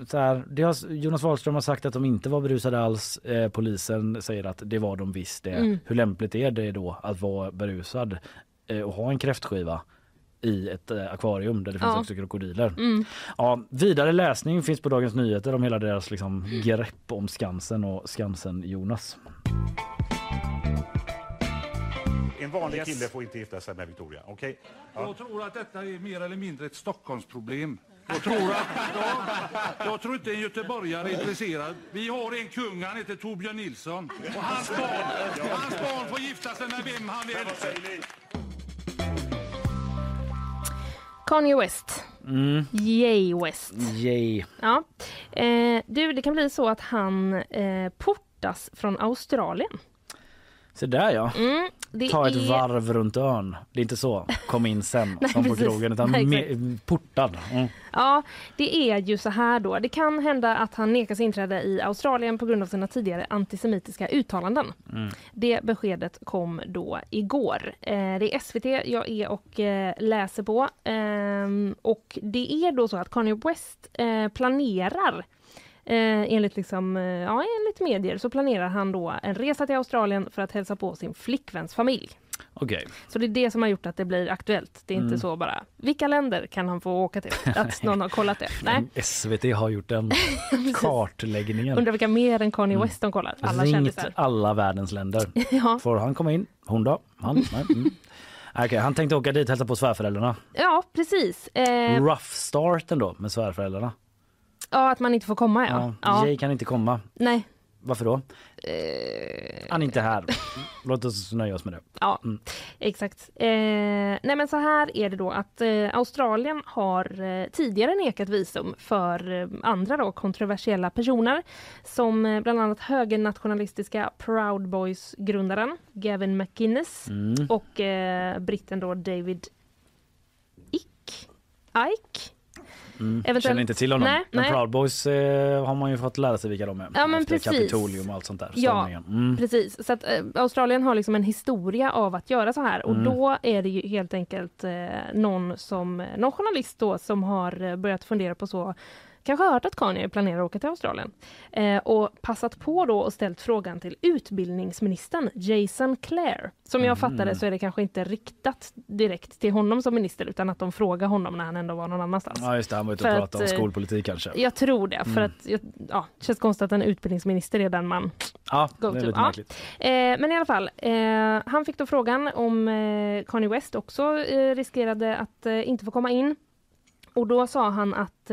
så här, det har, Jonas Wahlström har sagt att de inte var berusade alls. Eh, polisen säger att det var de visst det. Mm. Hur lämpligt är det då att vara berusad och ha en kräftskiva i ett akvarium där det finns Ja. också krokodiler. Mm. Ja, vidare läsning finns på Dagens Nyheter om hela deras liksom, grepp om Skansen och Skansen-Jonas. En vanlig kille får inte gifta sig med Victoria. Okej? Jag tror att detta är mer eller mindre ett Stockholmsproblem. Jag tror, att, ja, jag tror inte en göteborgare är intresserad. Vi har en kung, han heter Torbjörn Nilsson. Och hans barn, hans barn får gifta sig med vem han vill. Kanye West. Mm. Yay West. Yay. Ja. Eh, du, det kan bli så att han eh, portas från Australien. Så där ja. Mm, Ta ett är- varv runt ön. Det är inte så, kom in sen Nej, som på precis. krogen utan Nej, portad. Mm. Ja, det är ju så här då. Det kan hända att han nekas inträde i Australien på grund av sina tidigare antisemitiska uttalanden. Mm. Det beskedet kom då igår. Eh, det är SVT jag är och eh, läser på. Ehm, och det är då så att Kanye West eh, planerar Eh, enligt, liksom, eh, ja, enligt medier så planerar han då en resa till Australien för att hälsa på sin flickväns familj. Okej. Så det är det som har gjort att det blir aktuellt. Det är Mm. inte så bara, vilka länder kan han få åka till? Att någon har kollat det. Nej. SVT har gjort den kartläggningen. Undrar vilka mer än Kanye West de kollar? Alla Ringt kändisar. alla världens länder. Ja. Får han komma in? Hon då? Han? Nej. Mm. Okej, han tänkte åka dit och hälsa på svärföräldrarna. Ja, precis. Eh, Rough start ändå med svärföräldrarna. Ja, att man inte får komma ja. Ja, ja. Jay kan inte komma. Nej. Varför då? Eh, Han är inte här. Låt oss nöja oss med det. Ja, Mm. exakt. Eh, nej men så här är det då att eh, Australien har eh, tidigare nekat visum för eh, andra då kontroversiella personer som eh, bland annat högernationalistiska Proud Boys-grundaren Gavin McInnes Mm. och eh, britten då David Ick. Ike. Mm. Eventuellt- Känner inte till honom. Nej, men nej. Proud Boys eh, har man ju fått lära sig vilka de är. Ja, men Efter precis. Kapitolium och allt sånt där. Ja. Mm. precis. Så att, eh, Australien har liksom en historia av att göra så här och Mm. då är det ju helt enkelt eh, någon, som, någon journalist då som har eh, börjat fundera på så Kanske hört att Kanye planerar att åka till Australien eh, och passat på då och ställt frågan till utbildningsministern Jason Clare. Som jag Mhm. fattade så är det kanske inte riktat direkt till honom som minister utan att de frågar honom när han ändå var någon annanstans. Ja just det, han var ute och pratade om eh, skolpolitik kanske. Jag tror det, för Mm. att jag- ja, det känns konstigt att en utbildningsminister är den man Ja, det är lite Ja. Eh, men i alla fall, eh, han fick då frågan om eh, Kanye West också eh, riskerade att eh, inte få komma in. Och då sa han att,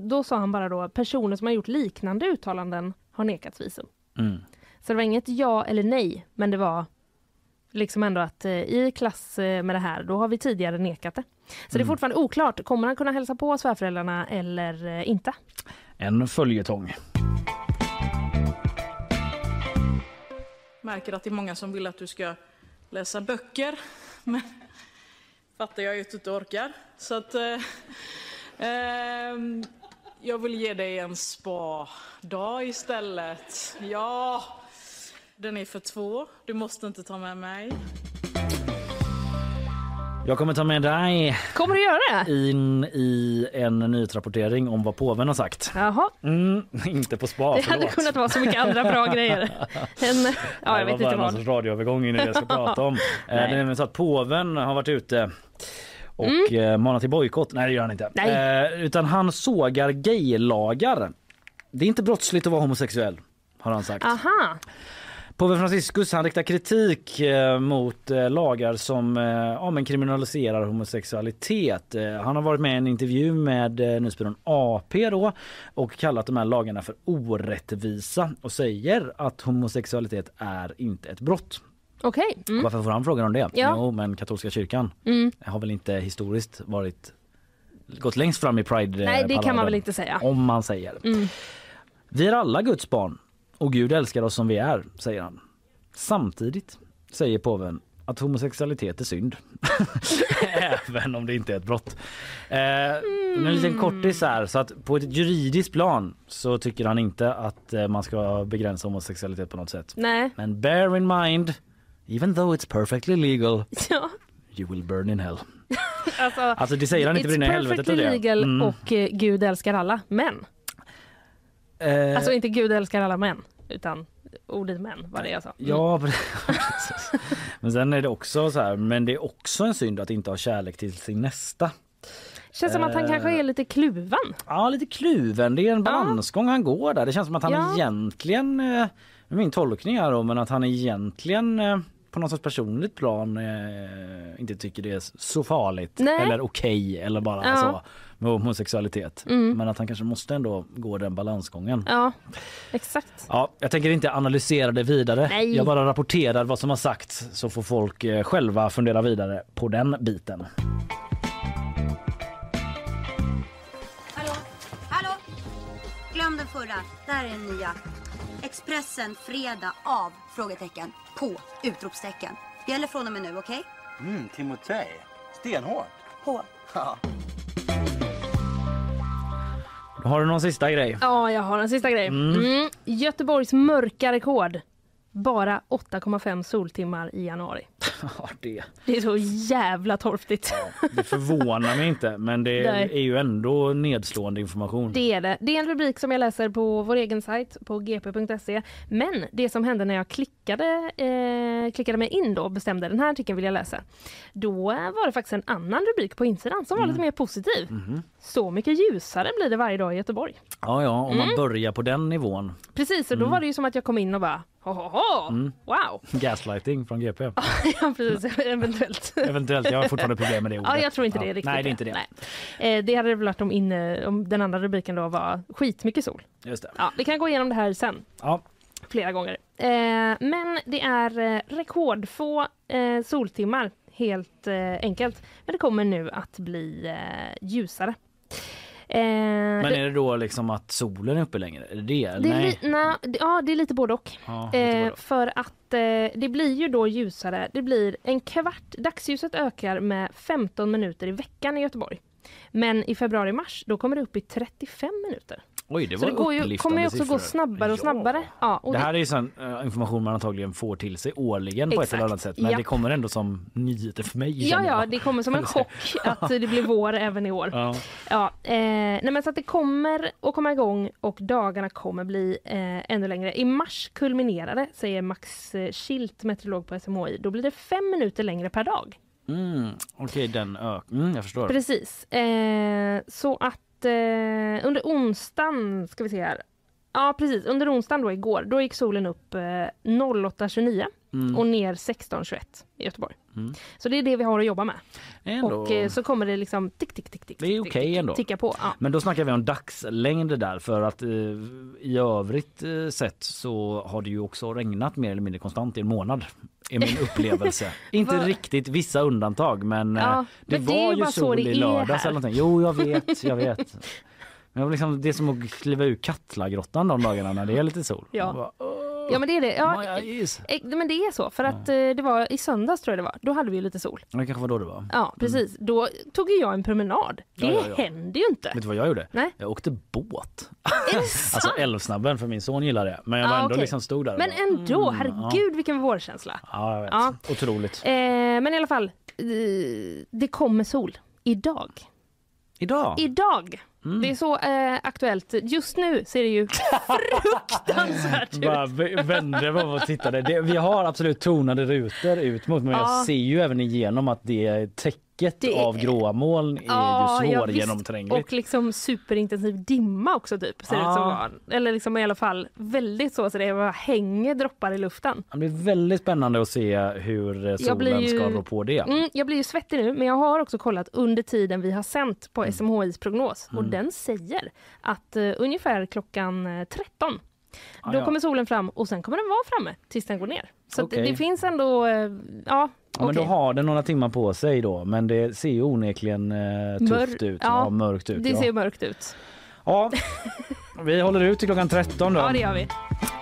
då sa han bara då personer som har gjort liknande uttalanden har nekats visum. Mm. Så det var inget ja eller nej, men det var liksom ändå att eh, i klass eh, med det här, då har vi tidigare nekat det. Så det är Mm. fortfarande oklart, kommer han kunna hälsa på svärföräldrarna eller eh, inte? En följetong. Märker att det är många som vill att du ska läsa böcker. Men fattar jag ju att du inte orkar. Så att... Eh, ehm, jag vill ge dig en spa-dag istället. Ja, den är för två. Du måste inte ta med mig. Jag kommer ta med dig Kommer du göra det? in i en nyhetsrapportering om vad påven har sagt. Jaha. Mm, inte på spa, Det hade förlåt. kunnat vara så mycket andra bra grejer. En, ja, jag det vet var bara inte någon vad. sorts radioövergång in i det jag ska prata om. Eh, det är nämligen så att påven har varit ute och mm. manat till bojkott. Nej det gör han inte. Eh, utan han sågar gaylagar. Det är inte brottsligt att vara homosexuell har han sagt. Aha. Påve Franciscus han riktar kritik eh, mot eh, lagar som eh, ja, men kriminaliserar homosexualitet. Eh, han har varit med i en intervju med eh, nyhetsbyrån AP då och kallat de här lagarna för orättvisa och säger att homosexualitet är inte ett brott. Okej. Mm. Varför får han frågan om det? Ja. Jo, men katolska kyrkan Mm. har väl inte historiskt varit gått längst fram i pride Nej, det kan man väl inte säga. Om man säger. Mm. Vi är alla Guds barn och Gud älskar oss som vi är, säger han. Samtidigt säger påven att homosexualitet är synd. Även om det inte är ett brott. Eh, En liten kortis här, så att på ett juridiskt plan så tycker han inte att eh, man ska begränsa homosexualitet på något sätt. Nej. Men bear in mind, even though it's perfectly legal, Ja. you will burn in hell. Alltså, Alltså det säger han inte it's brinner i helvetet av perfectly legal Mm. och eh, Gud älskar alla män. Eh, Alltså inte Gud älskar alla män, utan ordet män var det jag sa. Mm. Ja, precis. men sen är det också så här, men det är också en synd att inte ha kärlek till sin nästa. Känns som att han Eh, kanske är lite kluven. Ja, lite kluven. Det är en balansgång han går där. Det känns som att han Ja. egentligen, eh, min tolkning här då, men att han egentligen eh, på något sorts personligt plan eh, inte tycker det är så farligt Nej. eller okej eller bara Ja. så med homosexualitet. Mm. Men att han kanske måste ändå gå den balansgången. Ja, exakt. Ja, jag tänker inte analysera det vidare. Nej. Jag bara rapporterar vad som har sagts så får folk eh, själva fundera vidare på den biten. Hallå? Hallå? Glöm den förra. Där är den nya. Expressen fredag av? Frågetecken. På? Utropstecken. Det gäller från och med nu, okej? Mm, Timotej. Stenhårt. På. Ja. Har du någon sista grej? Ja, jag har en sista grej. Mm. Mm. Göteborgs mörka rekord. Bara 8,5 soltimmar i januari. Ja, det, Det är så jävla torftigt. det förvånar mig inte men det Nej. är ju ändå nedslående information. Det är det. Det är en rubrik som jag läser på vår egen sajt på gp.se. Men det som hände när jag klickade, eh, klickade mig in då och bestämde den här artikeln vill jag läsa. Då var det faktiskt en annan rubrik på insidan som var lite mer positiv. Mhm. Så mycket ljusare blir det varje dag i Göteborg. Ja, ja, om man Mm. börjar på den nivån. Precis, och då Mm. var det ju som att jag kom in och bara ho, ho, ho. Mm. wow. Gaslighting från GP. ja, precis, eventuellt. Eventuellt, jag har fortfarande problem med det ordet. Ja, jag tror inte det är Ja. riktigt Nej, det är inte det. Nej. Eh, det hade väl varit om, inne, om den andra rubriken då var skitmycket sol. Just det. Ja, vi kan gå igenom det här sen. Ja. Flera gånger. Eh, men det är eh, rekordfå eh, soltimmar, helt enkelt. Men det kommer nu att bli ljusare. Men är det då liksom att solen är uppe längre? Är det det? det är, Nej. na, ja, det är lite både och. Ja, både och. för att det blir ju då ljusare. Det blir en kvart. Dagsljuset ökar med 15 minuter i veckan i Göteborg. Men i februari-mars då kommer det upp i 35 minuter. Oj, det Så var det går ju, kommer ju också siffror. gå snabbare och snabbare. Ja, och Det här är ju sån eh, information man antagligen får till sig årligen på ett Exakt, eller annat sätt. Men ja. det kommer ändå som nyheter för mig. Ja, ja, det kommer som en chock att det blir vår även i år. Ja. Ja, eh, nej men så att det kommer att komma igång och dagarna kommer bli eh, ännu längre. I mars kulminerar det, säger Max Schilt, meteorolog på SMHI. Då blir det fem minuter längre per dag. Mm, Okej, den ök... Mm, jag förstår. Precis. Eh, så att eh, under onsdagen, ska vi se här. Ja precis, under onsdagen då igår, då gick solen upp eh, 08.29 Mm. och ner 16.21 i Göteborg. Mm. Så det är det vi har att jobba med. Ändå. Och eh, så kommer det liksom tick, tick, tick, tick, Det är okej ändå. ticka på. Ja. Men då snackar vi om dagslängder där för att eh, i övrigt eh, sett så har det ju också regnat mer eller mindre konstant i en månad. Är min upplevelse. Inte riktigt, vissa undantag men, eh, Ja, det men det var ju ju sol det i lördags eller någonting. Jo jag vet, jag vet. Men liksom, det är som att kliva ur Katlagrottan de dagarna när det är lite sol. Ja. Ja men det är det. Ja, My eyes. eh, men det är så för att eh, det var i söndags tror jag det var. Då hade vi ju lite sol. Det kanske var då det var. Ja precis. Då tog ju jag en promenad. Det Ja, ja, ja. händer ju inte. Vet du vad jag gjorde? Nej. Jag åkte båt. Är det Alltså? Älvsnabben för min son gillar det. Men jag var Ah, ändå okej. liksom stod där. och Men bara, ändå, mm, herregud vilken vårkänsla. Ja, jag vet. Ja. Otroligt. Eh, men i alla fall, eh, det kommer sol idag. Idag? Idag! Det är så eh, aktuellt. Just nu ser det ju fruktansvärt ut. Bara vände mig om och tittade. Det, vi har absolut tonade rutor ut mot men Ja. jag ser ju även igenom att det täcket Det av gråa moln är Ja, ju ja, svårgenomträngligt. Och liksom superintensiv dimma också typ. Ser det ut som. Ah. Eller liksom i alla fall väldigt så så det bara hänger droppar i luften. Det blir väldigt spännande att se hur eh, solen ju- ska rå på det. Mm, jag blir ju svettig nu men jag har också kollat under tiden vi har sänt på Mm. SMHIs prognos och den säger att eh, ungefär klockan eh, 13 Ah, då ja. kommer solen fram och sen kommer den vara framme tills den går ner. Så att det, det finns ändå, eh, ja Ja, men då har den några timmar på sig då men det ser ju onekligen eh, tufft Mör- ut. ja, Ja, mörkt ut. Det ja. ser mörkt ut. Ja, vi håller ut till klockan 13 då. Ja det gör vi.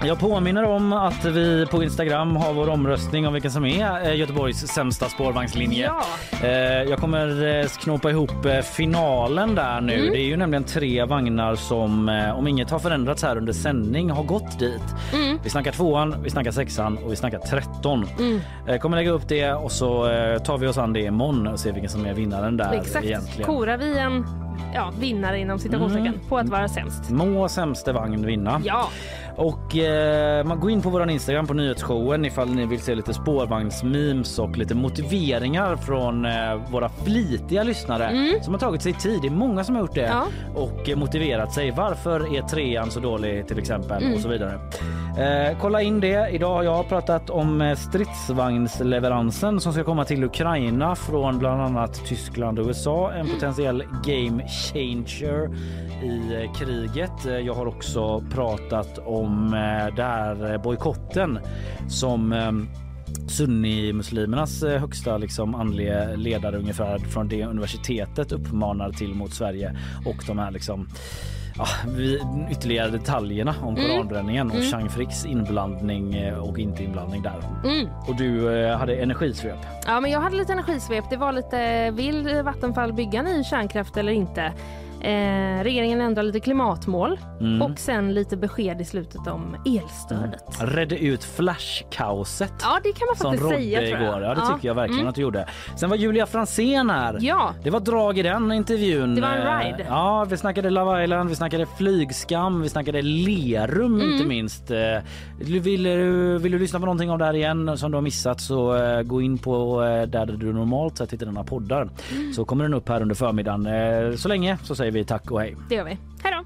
Jag påminner om att vi på Instagram har vår omröstning om vilken som är eh, Göteborgs sämsta spårvagnslinje. Ja. Eh, Jag kommer eh, knåpa ihop finalen där nu. Mm. Det är ju nämligen tre vagnar som, om inget har förändrats här under sändning, har gått dit. Mm. Vi snackar tvåan, vi snackar sexan och vi snackar tretton. Mm. Kommer lägga upp det och så tar vi oss an det imorgon och ser vilken som är vinnaren där Exakt. egentligen. Korar vi en ja, vinnare inom citationstecken Mm. på att vara sämst? Må sämste vagn vinna. Ja. Och eh, man går in på vår Instagram på nyhetsshowen ifall ni vill se lite spårvagnsmemes och lite motiveringar från eh, våra flitiga lyssnare Mm. som har tagit sig tid. Det är många som har gjort det Ja. och eh, motiverat sig. Varför är trean så dålig till exempel Mm. och så vidare. Eh, kolla in det. Idag har jag pratat om eh, stridsvagnsleveransen som ska komma till Ukraina från bland annat Tyskland och USA. En potentiell game changer i eh, kriget. Jag har också pratat om eh, det här eh, bojkotten som eh, Sunnimuslimernas högsta liksom andliga ledare ungefär från det universitetet uppmanar till mot Sverige och de här liksom ja, ytterligare detaljerna om Mm. koranbränningen och Mm. Chang Fricks inblandning och inte inblandning där. Mm. Och du eh, hade energisvep. Ja, men jag hade lite energisvep. Det var lite, vill Vattenfall bygga ny kärnkraft eller inte? Eh, regeringen ändrar lite klimatmål Mm. och sen lite besked i slutet om elstödet. Redde ut flashkaoset. Ja, det kan man faktiskt säga tror jag. igår. Ja, det tycker jag verkligen Mm. att du gjorde. Sen var Julia Fransén här. Ja. Det var drag i den intervjun. Det var en Eh, ride. Ja, vi snackade Love Island, vi snackade flygskam, vi snackade Lerum Mm. inte minst. Eh, Vill, du, vill du lyssna på någonting av det här igen som du har missat så eh, gå in på eh, där du normalt sett hittar dina poddar. Mm. Så kommer den upp här under förmiddagen. Eh, Så länge så säger vi tack och hej. Det gör vi. Hej då!